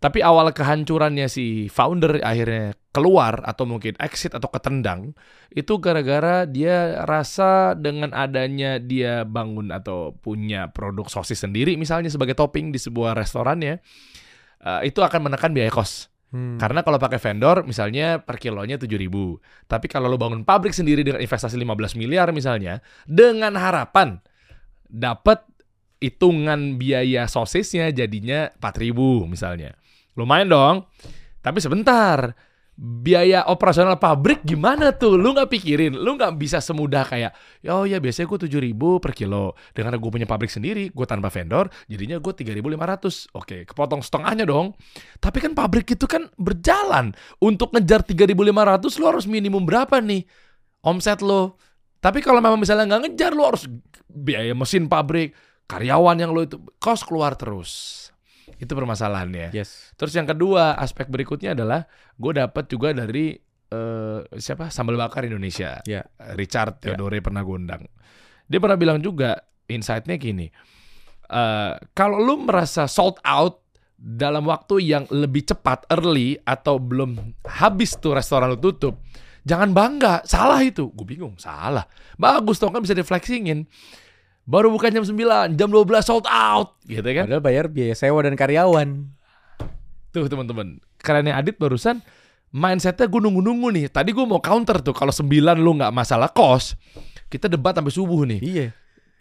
Tapi awal kehancurannya si founder akhirnya keluar atau mungkin exit atau ketendang itu gara-gara dia rasa dengan adanya dia bangun atau punya produk sosis sendiri misalnya sebagai topping di sebuah restorannya eh, itu akan menekan biaya kos. Hmm. Karena kalau pakai vendor misalnya per kilonya 7000 Tapi kalau lo bangun pabrik sendiri dengan investasi 15 miliar misalnya dengan harapan dapat hitungan biaya sosisnya jadinya 4000 misalnya. Lumayan dong. Tapi sebentar. Biaya operasional pabrik gimana tuh? Lu nggak pikirin, lu nggak bisa semudah kayak, oh ya biasanya gue 7000 per kilo. Dengan gue punya pabrik sendiri, gue tanpa vendor, jadinya gue 3500. Oke, kepotong setengahnya dong. Tapi kan pabrik itu kan berjalan. Untuk ngejar 3500 lo harus minimum berapa nih? Omset lo. Tapi kalau memang misalnya nggak ngejar lo harus biaya mesin pabrik, karyawan yang lo itu kos keluar terus. Itu permasalahannya. Yes. Terus yang kedua, aspek berikutnya adalah gue dapat juga dari eh, siapa? Sambal bakar Indonesia. Ya. Richard Theodore pernah gue undang. Dia pernah bilang juga insight-nya gini. eh, kalau lu merasa sold out dalam waktu yang lebih cepat early atau belum habis tuh restoran lu tutup, jangan bangga. Salah itu. Gue bingung, salah. Bagus dong kan bisa di-flexingin. Baru bukan jam 9, jam 12 sold out gitu kan. Padahal bayar biaya sewa dan karyawan. Tuh teman-teman, kerennya Adit barusan mindsetnya gue nunggu-nunggu nih. Tadi gue mau counter tuh kalau 9 lu nggak masalah kos, kita debat sampai subuh nih. Iya.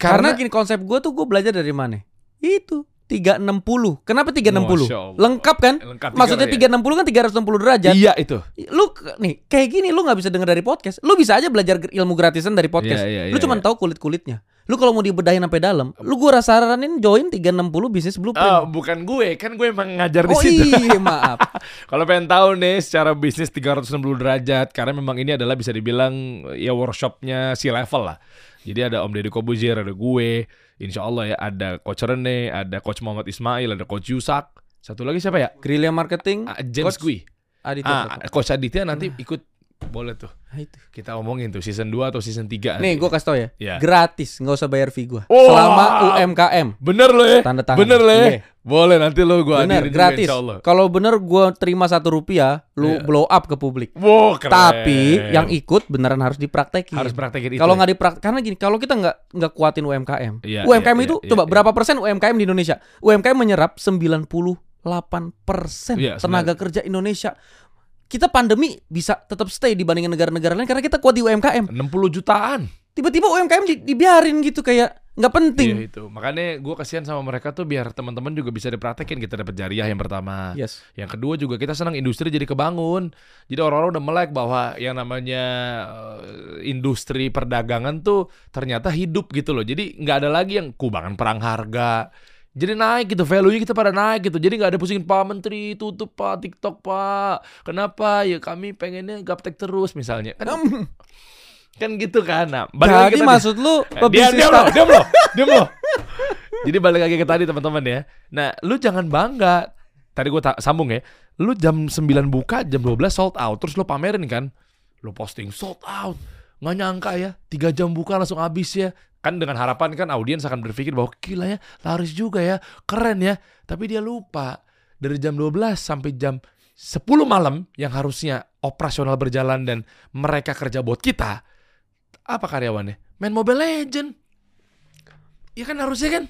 Karena, gini konsep gue tuh gue belajar dari mana? Itu 360. Kenapa 360? Masya Allah. Lengkap kan? Lengkap Maksudnya tiga, 360 kan 360 derajat. Iya itu. Lu nih kayak gini lu nggak bisa denger dari podcast. Lu bisa aja belajar ilmu gratisan dari podcast. Iya, iya, lu iya, cuma iya. tahu kulit-kulitnya. Lu kalau mau dibedahin sampai dalam, lu gua rasa saranin join 360 bisnis Oh, blueprint. bukan gue, kan gue emang ngajar di Oh situ. iya, maaf. Kalau pengen tahu nih secara bisnis 360 derajat, karena memang ini adalah bisa dibilang ya workshopnya si level lah. Jadi ada Om Deddy Kobuzier, ada gue, Insya Allah ya ada Coach Rene, ada Coach Muhammad Ismail, ada Coach Yusak. Satu lagi siapa ya? Guerrilla marketing. Ah, James Coach Gui. Aditya Ah. Coach Aditya nanti ikut boleh tuh. Ah, itu. Kita omongin tuh season 2 atau season 3 Nih, gua kasih tau ya. Iya. Gratis, nggak usah bayar fee gua. Wah. Selama UMKM. Bener lo ya? Tanda tangan. Bener lo ya? Iya. Boleh nanti lo gue Bener, gratis. Kalau bener gua terima satu rupiah, lu Iya. blow up ke publik. Wow, keren. Tapi yang ikut beneran harus dipraktekin. harus praktekin itu. Kalau ya? nggak dipraktek, karena gini, kalau kita nggak nggak kuatin UMKM, Iya, UMKM iya, itu iya, coba iya. berapa persen UMKM di Indonesia? UMKM menyerap 98 persen Iya, tenaga kerja Indonesia. Kita pandemi bisa tetap stay dibandingin negara-negara lain karena kita kuat di UMKM. 60 jutaan. Tiba-tiba UMKM di- dibiarin gitu kayak nggak penting. Iya itu. Makanya gue kasihan sama mereka tuh biar teman-teman juga bisa dipraktekin kita dapat jariah yang pertama. Yes. Yang kedua juga kita senang industri jadi kebangun. Jadi orang-orang udah melek bahwa yang namanya eh, industri perdagangan tuh ternyata hidup gitu loh. Jadi nggak ada lagi yang kubangan perang harga, Jadi naik gitu, value-nya kita pada naik gitu. Jadi nggak ada pusingin Pak Menteri tutup Pak TikTok Pak. Kenapa? Ya kami pengennya gaptek terus misalnya. Kan, kan gitu kan. Nah, balik lagi Jadi tadi. maksud lu Eh, Diam, pebisnis diam loh, diam loh, diam loh. Jadi balik lagi ke tadi teman-teman ya. Nah, lu jangan bangga. Tadi gue sambung ya. Lu jam 9 buka, jam 12 sold out. Terus lu pamerin kan. Lu posting sold out. Nggak nyangka ya, 3 jam buka langsung habis ya. Kan dengan harapan kan audiens akan berpikir bahwa gila ya, laris juga ya, keren ya. Tapi dia lupa. Dari jam 12 sampai jam 10 malam yang harusnya operasional berjalan dan mereka kerja buat kita. Apa karyawannya? Main Mobile Legend. Ya kan harusnya kan.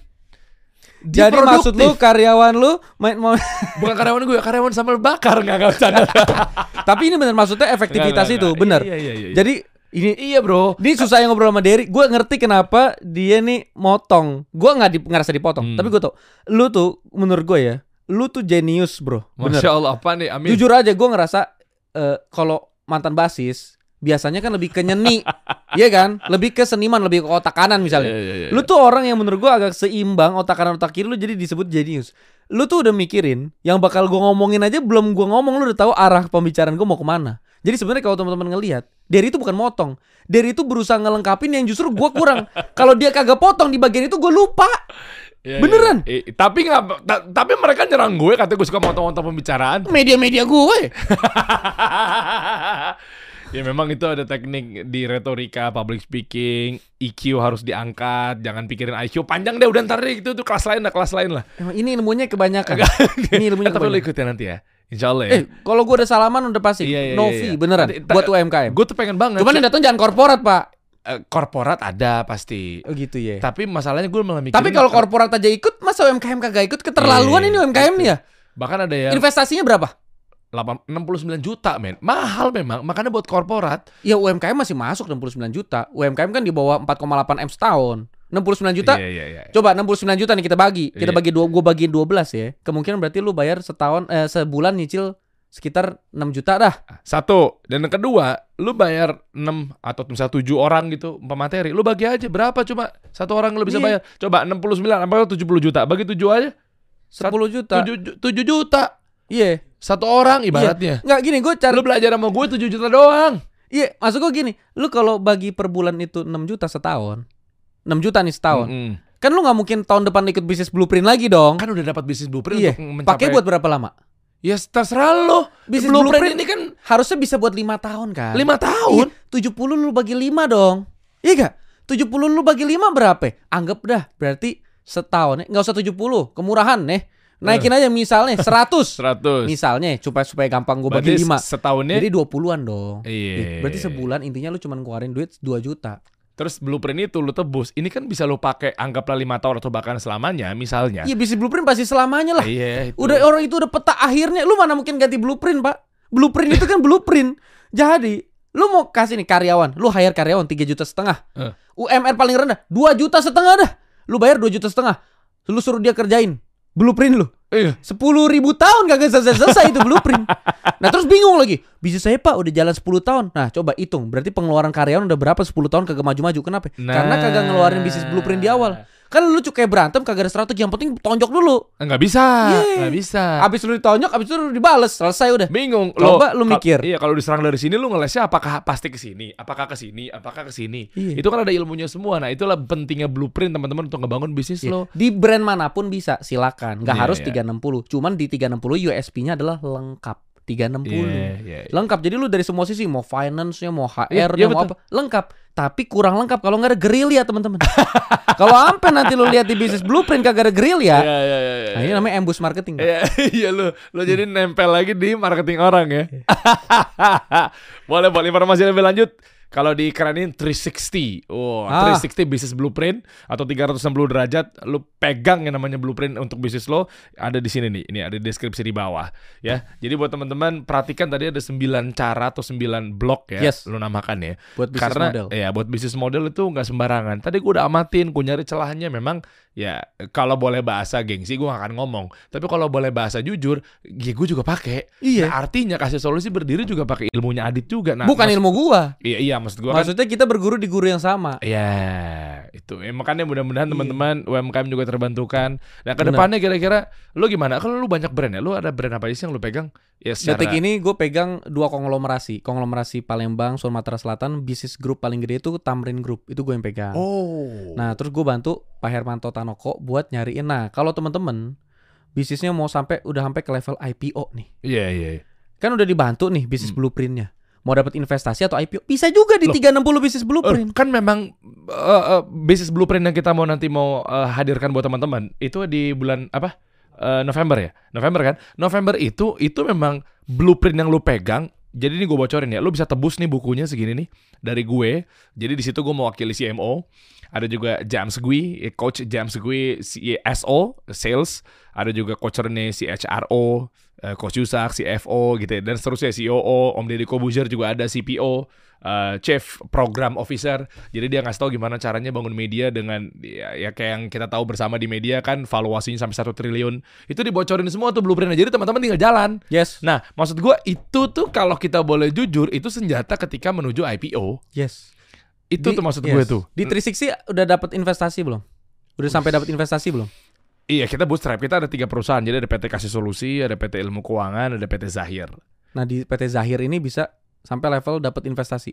Jadi maksud lu karyawan lu main mau bukan karyawan gue, karyawan sambal bakar nggak nggak bercanda. Tapi ini bener maksudnya efektivitas Nggak, itu, nggak, bener. Iya, iya, iya, iya. Jadi ini iya bro. ini susah yang ngobrol sama Derry. Gue ngerti kenapa dia nih motong. Gue nggak di, ngerasa dipotong, Hmm. tapi gue tau. Lu tuh menurut gue ya, lu tuh jenius bro. Bener. Masya Allah apa nih? Amin. Jujur aja gue ngerasa eh, kalau mantan basis biasanya kan lebih ke nyeni, Iya kan? Lebih ke seniman, lebih ke otak kanan misalnya. Iya, iya, iya, Lu tuh orang yang menurut gua agak seimbang otak kanan otak kiri lu jadi disebut jenius. Lu tuh udah mikirin yang bakal gua ngomongin aja belum gua ngomong lu udah tahu arah pembicaraan gua mau ke mana. Jadi sebenarnya kalau teman-teman ngelihat, Derry itu bukan motong. Derry itu berusaha ngelengkapin yang justru gua kurang. kalau dia kagak potong di bagian itu gua lupa. Iya, Beneran? iya. Eh, tapi nggak, ta- tapi mereka nyerang gue katanya gue suka motong-motong pembicaraan. Media-media gue. ya memang itu ada teknik di retorika, public speaking, EQ harus diangkat, jangan pikirin IQ panjang deh udah ntar deh itu tuh kelas lain lah, kelas lain lah. Emang ini ilmunya kebanyakan. ini ilmunya Eh, tapi lo kebanyakan. ikut ya nanti ya, Insya Allah ya. Eh, kalau gua udah salaman udah pasti. Iya, iya, Novi iya. beneran Nanti- ta- buat UMKM. gue tuh pengen banget. Cuman yang datang jangan korporat, Pak. Eh, korporat ada pasti. Oh gitu ya. Tapi masalahnya gue malah mikirin. Tapi kalau korporat aja ikut, masa UMKM kagak ikut? Keterlaluan Iya, ini UMKM nih ya. bahkan ada yang Investasinya berapa? 8, 69 juta men, mahal memang. Makanya buat korporat Ya UMKM masih masuk 69 juta. UMKM kan di bawah 4,8 M setahun. 69 juta. Iya iya iya. Coba 69 juta nih kita bagi. Kita Iya. bagi dua, gua bagiin 12 ya. Kemungkinan berarti lu bayar setahun eh, sebulan nyicil sekitar 6 juta dah. Satu dan yang kedua, lu bayar 6 atau misalnya 7 orang gitu pemateri, lu bagi aja berapa cuma satu orang lu bisa Iya. bayar. Coba 69 apa 70 juta, bagi 7 aja 10 juta. 7, ju- 7 juta Iya. satu orang ibaratnya. Nggak gini gue cari Lu belajar sama gue 7 juta doang. Iya, maksud gue gini, lu kalau bagi per bulan itu 6 juta setahun. 6 juta nih setahun. Mm-mm. Kan lu nggak mungkin tahun depan ikut bisnis blueprint lagi dong. Kan udah dapat bisnis blueprint iya. untuk mencapai Pakai buat berapa lama? Ya terserah lu. Bisnis blueprint, blueprint ini kan Harusnya bisa buat lima tahun kan? 5 tahun. Iya, 70 lu bagi 5 dong. Iya gak? 70 lu bagi 5 berapa? Anggap dah, berarti setahun. Nggak usah 70, kemurahan nih. Naikin aja misalnya 100. 100. misalnya supaya supaya gampang gue bagi 5. setahunnya Jadi 20-an dong. Iya. Berarti sebulan intinya lu cuma ngeluarin duit 2 juta. Terus blueprint itu lu tebus. Ini kan bisa lu pakai anggaplah lima tahun atau bahkan selamanya misalnya. Iya, bisnis blueprint pasti selamanya lah. Iya. itu. Udah orang itu udah peta akhirnya, lu mana mungkin ganti blueprint, Pak? Blueprint itu kan blueprint. Jadi, lu mau kasih nih karyawan, lu hire karyawan 3 juta setengah. Eh. UMR paling rendah 2 juta setengah dah. Lu bayar 2 juta setengah. Lu suruh dia kerjain blueprint lu. Iya. 10 ribu tahun kagak selesai-selesai itu blueprint. Nah terus bingung lagi. Bisnis saya pak udah jalan 10 tahun. Nah coba hitung. Berarti pengeluaran karyawan udah berapa 10 tahun kagak maju-maju. Kenapa? Karena kagak ngeluarin bisnis blueprint di awal. Kan lu cukai berantem kagak ada strategi. Yang penting tonjok dulu. Enggak bisa. Iya. Enggak bisa. Abis lu ditonjok, abis itu lu dibales. Selesai udah. Bingung. Coba lu kal- mikir. Iya, kalau diserang dari sini lu ngelesnya apakah pasti ke sini, apakah ke sini, apakah ke sini. Iya. Itu kan ada ilmunya semua. Nah, itulah pentingnya blueprint teman-teman untuk ngebangun bisnis Iya. lo. Di brand mana pun bisa, silakan. Nggak Iya, harus iya. 360. Cuman di 360 USP-nya adalah lengkap. 360. Iya, iya, iya. Lengkap. Jadi lu dari semua sisi mau finance-nya, mau Iya, HR-nya, iya, mau betul. apa, lengkap. Tapi kurang lengkap kalau nggak ada gerilya, teman-teman. kalau sampai nanti lu lihat di bisnis blueprint kagak ada gerilya. Iya, iya, iya, iya. Nah, ini namanya ambush marketing. Iya, iya lu, lu jadi nempel lagi di marketing orang ya. boleh, boleh informasi lebih lanjut. Kalau dikerenin 360, oh Ah. 360 bisnis blueprint atau 360 derajat, lu pegang yang namanya blueprint untuk bisnis lo ada di sini nih, ini ada di deskripsi di bawah ya. Jadi buat teman-teman perhatikan tadi ada 9 cara atau 9 blok ya, Yes. lu namakan ya. Buat bisnis Karena model. ya buat bisnis model itu nggak sembarangan. Tadi gue udah amatin, gue nyari celahnya memang ya kalau boleh bahasa gengsi gue akan ngomong. Tapi kalau boleh bahasa jujur, ya gue juga pakai. Iya. Nah, artinya kasih solusi berdiri juga pakai ilmunya Adit juga. Nah, Bukan ilmu gua. Iya, iya maksud gue kan. Maksudnya kita berguru di guru yang sama. Iya, itu. Ya, makanya mudah-mudahan Iya. teman-teman UMKM juga terbantukan. Nah, ke Bener. depannya kira-kira lu gimana? Kalau lu banyak brand ya, lu ada brand apa aja sih yang lu pegang? Ya secara Detik ini gue pegang dua konglomerasi. Konglomerasi Palembang, Sumatera Selatan, bisnis grup paling gede itu Tamrin Group. Itu gue yang pegang. Oh. Nah, terus gue bantu Pak Hermanto Tanoko buat nyariin. Nah, kalau temen-temen bisnisnya mau sampai udah sampai ke level IPO nih. Iya, iya. iya. Kan udah dibantu nih bisnis Hmm. blueprintnya. Mau dapat investasi atau IPO bisa juga di Loh. 360 bisnis Eh, blueprint. kan memang eh, eh, bisnis blueprint yang kita mau nanti mau eh, hadirkan buat teman-teman itu di bulan apa? Eh, November ya. November kan? November itu itu memang blueprint yang lu pegang. Jadi ini gue bocorin ya. Lu bisa tebus nih bukunya segini nih dari gue. Jadi di situ gue mewakili CMO. Ada juga James Gui, coach James Gui CSO, sales. Ada juga coachernya si Eh, Coach Yusak, CFO gitu ya. Dan seterusnya COO, Om Deddy Kobuzer juga ada CPO, eh, Chief Program Officer. Jadi dia ngasih tahu gimana caranya bangun media dengan ya, ya kayak yang kita tahu bersama di media kan valuasinya sampai satu triliun. Itu dibocorin semua tuh blueprintnya. Jadi teman-teman tinggal jalan. Yes. Nah, maksud gua itu tuh kalau kita boleh jujur itu senjata ketika menuju IPO. Yes. Itu Di- tuh maksud yes. gue tuh. Di 360 udah dapat investasi belum? Udah sampai dapat investasi belum? Iya, kita bootstrap. Kita ada tiga perusahaan. Jadi ada PT Kasih Solusi, ada PT Ilmu Keuangan, ada PT Zahir. Nah, di PT Zahir ini bisa sampai level dapat investasi.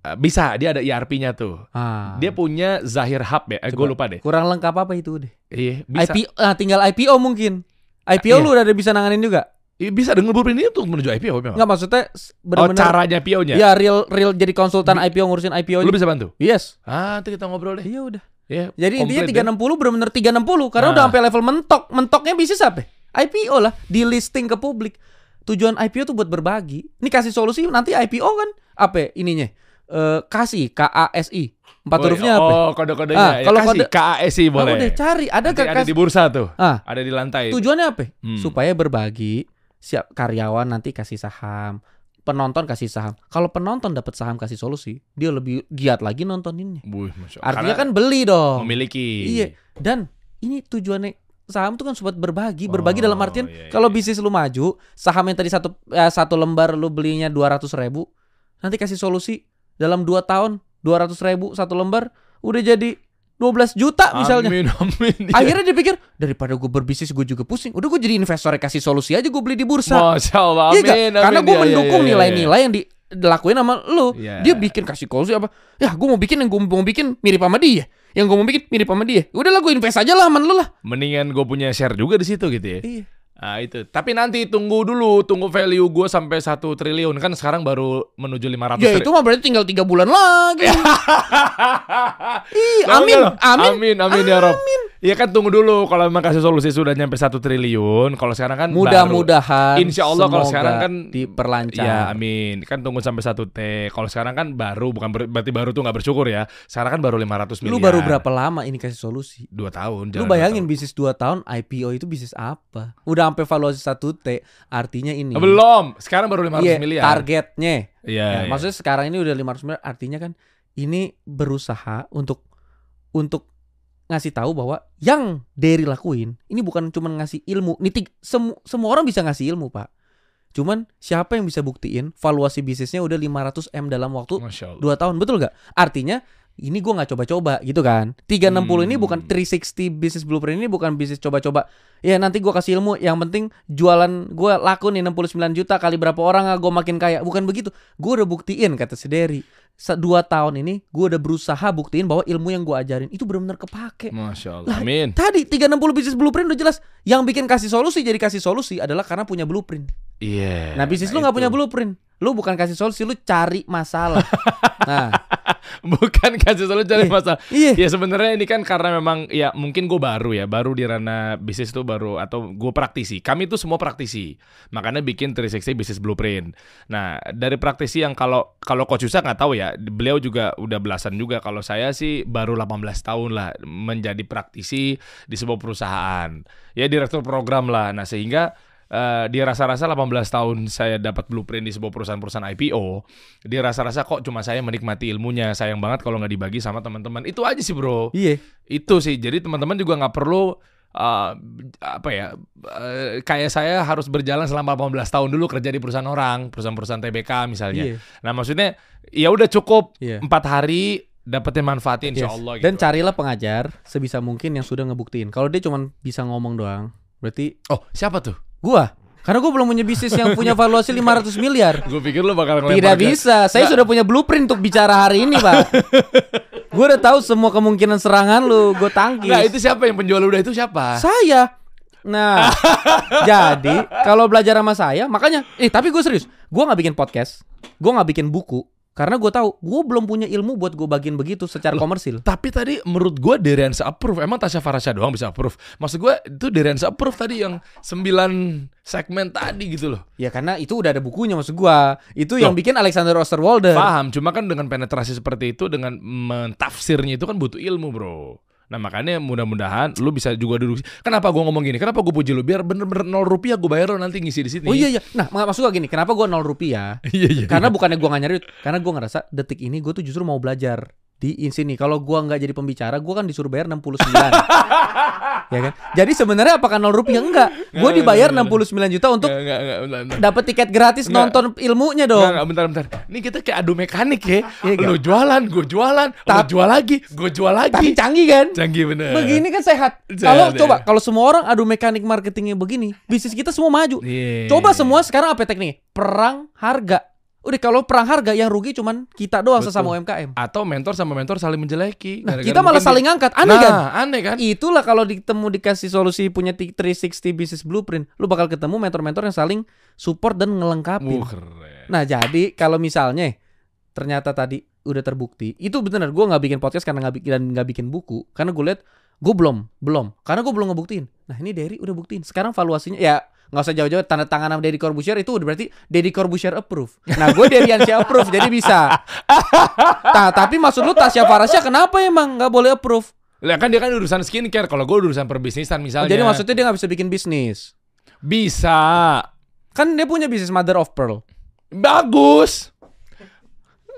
Eh, bisa, dia ada ERP-nya tuh. Ah. Dia punya Zahir Hub ya. Eh, gue lupa deh. kurang lengkap apa itu deh? Iya, bisa. IPO ah, tinggal IPO mungkin. IPO Iya. lu udah ada bisa nanganin juga. Iya, bisa dengan blueprint ini untuk menuju IPO memang. Enggak maksudnya s- oh, benar-benar caranya IPO-nya. Ya real real jadi konsultan IPO ngurusin IPO. Lu bisa bantu? Yes. Ah, nanti kita ngobrol deh. Iya udah. Iya. Jadi intinya komplit 360 benar-benar 360 karena Nah. udah sampai level mentok. Mentoknya bisnis apa? IPO lah, di listing ke publik. Tujuan IPO tuh buat berbagi. Ini kasih solusi nanti IPO kan apa ininya? Eh kasih K A S I. Empat Oh, hurufnya apa? Oh, kode-kodenya. Ah, ya, kalau kasih kode- KASI Ah, boleh. udah cari ada Nanti ada di bursa tuh. Ah. Ada di lantai. Tujuannya apa? Hmm. Supaya berbagi, siap karyawan nanti kasih saham, penonton kasih saham. Kalau penonton dapat saham kasih solusi, dia lebih giat lagi nontoninnya. Allah. Artinya kan beli dong. memiliki. Iya. Dan ini tujuannya saham tuh kan sobat berbagi, berbagi Oh, dalam artian iya, iya, kalau bisnis lu maju, saham yang tadi satu eh, satu lembar lu belinya 200 ribu, nanti kasih solusi dalam 2 tahun 200 ribu satu lembar udah jadi 12 juta misalnya. Amin, amin. Iya. Akhirnya dia pikir daripada gue berbisnis gue juga pusing, udah gue jadi investor kasih solusi aja gue beli di bursa. Masya Allah, Iya amin, nggak? amin. Karena gue Iya, iya, mendukung iya, iya. nilai-nilai yang di, dilakuin sama lu. Iya. Dia bikin kasih solusi apa? Ya gue mau bikin yang gue mau bikin mirip sama dia. Yang gue mau bikin mirip sama dia. Udah lah gue invest aja lah aman lu lah. Mendingan gue punya share juga di situ gitu ya. Iya. Nah itu. Tapi nanti tunggu dulu, tunggu value gue sampai satu triliun kan sekarang baru menuju 500 Ya itu mah berarti tinggal tiga bulan lagi. Ih, amin, amin, amin, amin ya Rob. Iya kan tunggu dulu kalau memang kasih solusi sudah nyampe satu triliun. Kalau sekarang kan Mudah-mudahan. Insya Allah kalau sekarang kan diperlancar. Ya amin. Kan tunggu sampai satu T. Kalau sekarang kan baru bukan ber- berarti baru tuh nggak bersyukur ya. Sekarang kan baru 500 miliar. Lu baru berapa lama ini kasih solusi? Dua tahun. Lu bayangin dua bisnis 2 tahun IPO itu bisnis apa? Udah sampai valuasi 1 T, artinya ini. Belum. Sekarang baru 500 Iya, miliar. targetnya. Iya. Ya, iya. Maksudnya sekarang ini udah 500 miliar, artinya kan ini berusaha untuk untuk ngasih tahu bahwa yang Derry lakuin ini bukan cuma ngasih ilmu. Nih tik- semu- semua orang bisa ngasih ilmu, Pak. Cuman siapa yang bisa buktiin valuasi bisnisnya udah 500 M dalam waktu Masya Allah. dua tahun betul gak? Artinya ini gua nggak coba-coba gitu kan. 360 ini Hmm. bukan 360 bisnis blueprint ini bukan bisnis coba-coba. Ya nanti gua kasih ilmu yang penting jualan gua laku nih 69 juta kali berapa orang gue makin kaya. Bukan begitu. Gue udah buktiin kata si Derry. Dua tahun ini gue udah berusaha buktiin bahwa ilmu yang gua ajarin itu benar-benar kepake. Masya Allah. Lah, Amin. Tadi 360 bisnis blueprint udah jelas. Yang bikin kasih solusi jadi kasih solusi adalah karena punya blueprint Iya. Nah bisnis lu nggak punya blueprint Lu bukan kasih solusi, lu cari masalah Nah Bukan kasih solusi cari Iya. masalah. iya Ya sebenarnya ini kan karena memang ya mungkin gue baru ya, baru di ranah bisnis itu baru atau gue praktisi. Kami itu semua praktisi, makanya bikin 360 bisnis blueprint. Nah dari praktisi yang kalau kalau Coach Yusa nggak tahu ya, beliau juga udah belasan juga. Kalau saya sih baru 18 tahun lah menjadi praktisi di sebuah perusahaan, ya direktur program lah. Nah sehingga eh, dia rasa-rasa 18 tahun saya dapat blueprint di sebuah perusahaan-perusahaan IPO, dia rasa-rasa kok cuma saya menikmati ilmunya, sayang banget kalau nggak dibagi sama teman-teman. Itu aja sih bro. Iya Itu sih. Jadi teman-teman juga nggak perlu uh, apa ya uh, kayak saya harus berjalan selama 18 tahun dulu kerja di perusahaan orang, perusahaan-perusahaan TBK misalnya. Iya Nah maksudnya ya udah cukup Iya. empat hari dapetin manfaatnya insya Yes. Allah gitu. Dan carilah pengajar sebisa mungkin yang sudah ngebuktiin. Kalau dia cuma bisa ngomong doang, berarti Oh, siapa tuh? Gua. Karena gua belum punya bisnis yang punya valuasi 500 miliar. Gue pikir lu bakal ngelempar Tidak bisa. Saya sudah punya blueprint untuk bicara hari ini, Pak. Gue udah tahu semua kemungkinan serangan lu, gue tangkis. Nah, itu siapa yang penjual udah itu siapa? Saya. Nah, jadi kalau belajar sama saya, makanya, eh tapi gue serius, gue nggak bikin podcast, gue nggak bikin buku, karena gue tahu gue belum punya ilmu buat gue bagiin begitu secara komersil. Tapi tadi menurut gue Deriansa approve. Emang Tasya Farasya doang bisa approve. Maksud gue itu Deriansa approve tadi yang 9 segmen tadi gitu loh. Ya karena itu udah ada bukunya maksud gue. Itu yang Loh. bikin Alexander Osterwalder. Paham, cuma kan dengan penetrasi seperti itu dengan mentafsirnya itu kan butuh ilmu, Bro. Nah makanya mudah-mudahan lu bisa juga duduk. Kenapa gua ngomong gini? Kenapa gue puji lu? Biar bener-bener nol rupiah gue bayar lo nanti ngisi di sini. Oh iya iya. Nah maksud gue gini, kenapa gue nol rupiah? iya iya. Karena bukannya gue gak nyari karena gue ngerasa detik ini gue tuh justru mau belajar di sini. Kalau gue nggak jadi pembicara, gue kan disuruh bayar 69 ya kan? Jadi sebenarnya apakah nol rupiah enggak? Gue dibayar 69 juta untuk Nggak, nggak, nggak, bentar, bentar. dapat tiket gratis Nggak. nonton ilmunya dong. nggak, bentar, bentar. Ini kita kayak adu mekanik ya. Iya, lu jualan, gue jualan, lu Tap- jual lagi, gue jual Tapi lagi. canggih kan? Canggih bener. Begini kan sehat. Kalau ya. coba kalau semua orang adu mekanik marketingnya begini, bisnis kita semua maju. Iya. Coba semua sekarang apa tekniknya? Perang harga. Udah kalau perang harga yang rugi cuman kita doang Betul. sesama UMKM. Atau mentor sama mentor saling menjeleki. Nah, kita malah saling di- angkat. Aneh nah, kan? aneh kan? Itulah kalau ditemu dikasih solusi punya 360 business blueprint, lu bakal ketemu mentor-mentor yang saling support dan ngelengkapin. Uh, keren. Nah, jadi kalau misalnya ternyata tadi udah terbukti, itu bener gue nggak bikin podcast karena nggak bikin dan nggak bikin buku, karena gue lihat gue belum, belum, karena gue belum ngebuktiin. Nah, ini Derry udah buktiin. Sekarang valuasinya ya nggak usah jauh-jauh tanda tangan sama Deddy Corbuzier itu udah berarti Deddy Corbuzier approve. Nah, gue Derryansyah approve, jadi bisa. Nah, tapi maksud lu Tasya Farasya kenapa emang nggak boleh approve? Lah kan dia kan urusan skincare, kalau gue urusan perbisnisan Oh, misalnya. jadi maksudnya dia nggak bisa bikin bisnis. bisa. Kan dia punya bisnis Mother of Pearl. Bagus.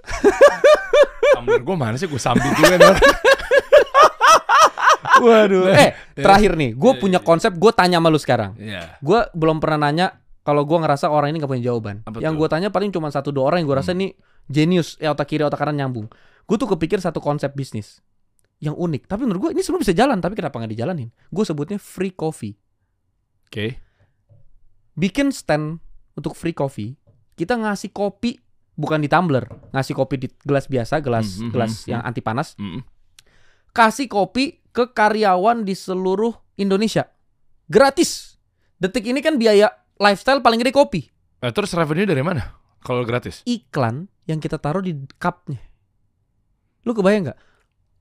Tumbler gue mana sih gue sambil juga. Waduh. Eh, terakhir nih, gue punya konsep, gue tanya sama lu sekarang. Iya. Gue belum pernah nanya kalau gue ngerasa orang ini gak punya jawaban. Apa yang gue tanya paling cuma satu dua orang yang gue rasa ini genius, ya otak kiri otak kanan nyambung. Gue tuh kepikir satu konsep bisnis yang unik. Tapi menurut gue ini sebenarnya bisa jalan, tapi kenapa nggak dijalanin? Gue sebutnya free coffee. Oke. Bikin stand untuk free coffee. Kita ngasih kopi bukan di tumbler, ngasih kopi di gelas biasa, gelas Hmm, hmm, gelas hmm, yang anti panas. Mm. kasih kopi ke karyawan di seluruh Indonesia. Gratis. Detik ini kan biaya lifestyle paling gede kopi. Eh, terus revenue dari mana? Kalau gratis? Iklan yang kita taruh di cupnya. Lu kebayang nggak?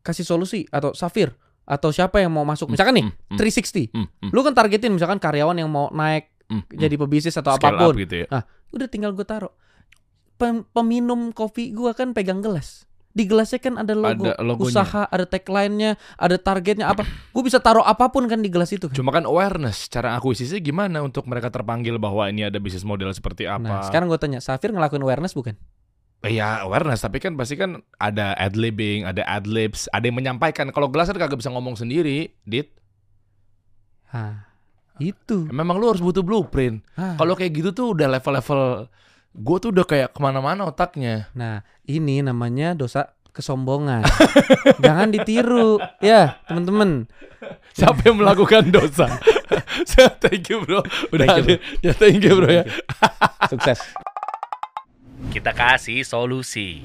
Kasih solusi atau Safir atau siapa yang mau masuk. Misalkan nih, Mm, mm, 360. mm, mm, Lu kan targetin misalkan karyawan yang mau naik mm, mm. jadi pebisnis atau Scale apa pun. gitu ya. Udah tinggal gue taruh. Pem- peminum kopi gua kan pegang gelas. Di gelasnya kan ada logo, Ada logonya. usaha, ada tagline-nya, ada targetnya apa. Gue bisa taruh apa pun kan di gelas itu. kan. Cuma kan awareness, cara akuisisi gimana untuk mereka terpanggil bahwa ini ada bisnis model seperti apa? Nah, sekarang gue tanya, Safir ngelakuin awareness bukan? Iya awareness, tapi kan pasti kan ada ad libbing, ada ad libs, ada yang menyampaikan. Kalau gelas kan kagak bisa ngomong sendiri, dit. Hah, itu. Memang lu harus butuh blueprint. Kalau kayak gitu tuh udah level-level gue tuh udah kayak ke mana-mana otaknya. Nah, ini namanya dosa kesombongan. Jangan ditiru, ya teman-teman. Siapa yang melakukan dosa? thank you bro. Udah Thank you, ada. Ya thank you bro ya. Sukses. Kita kasih solusi.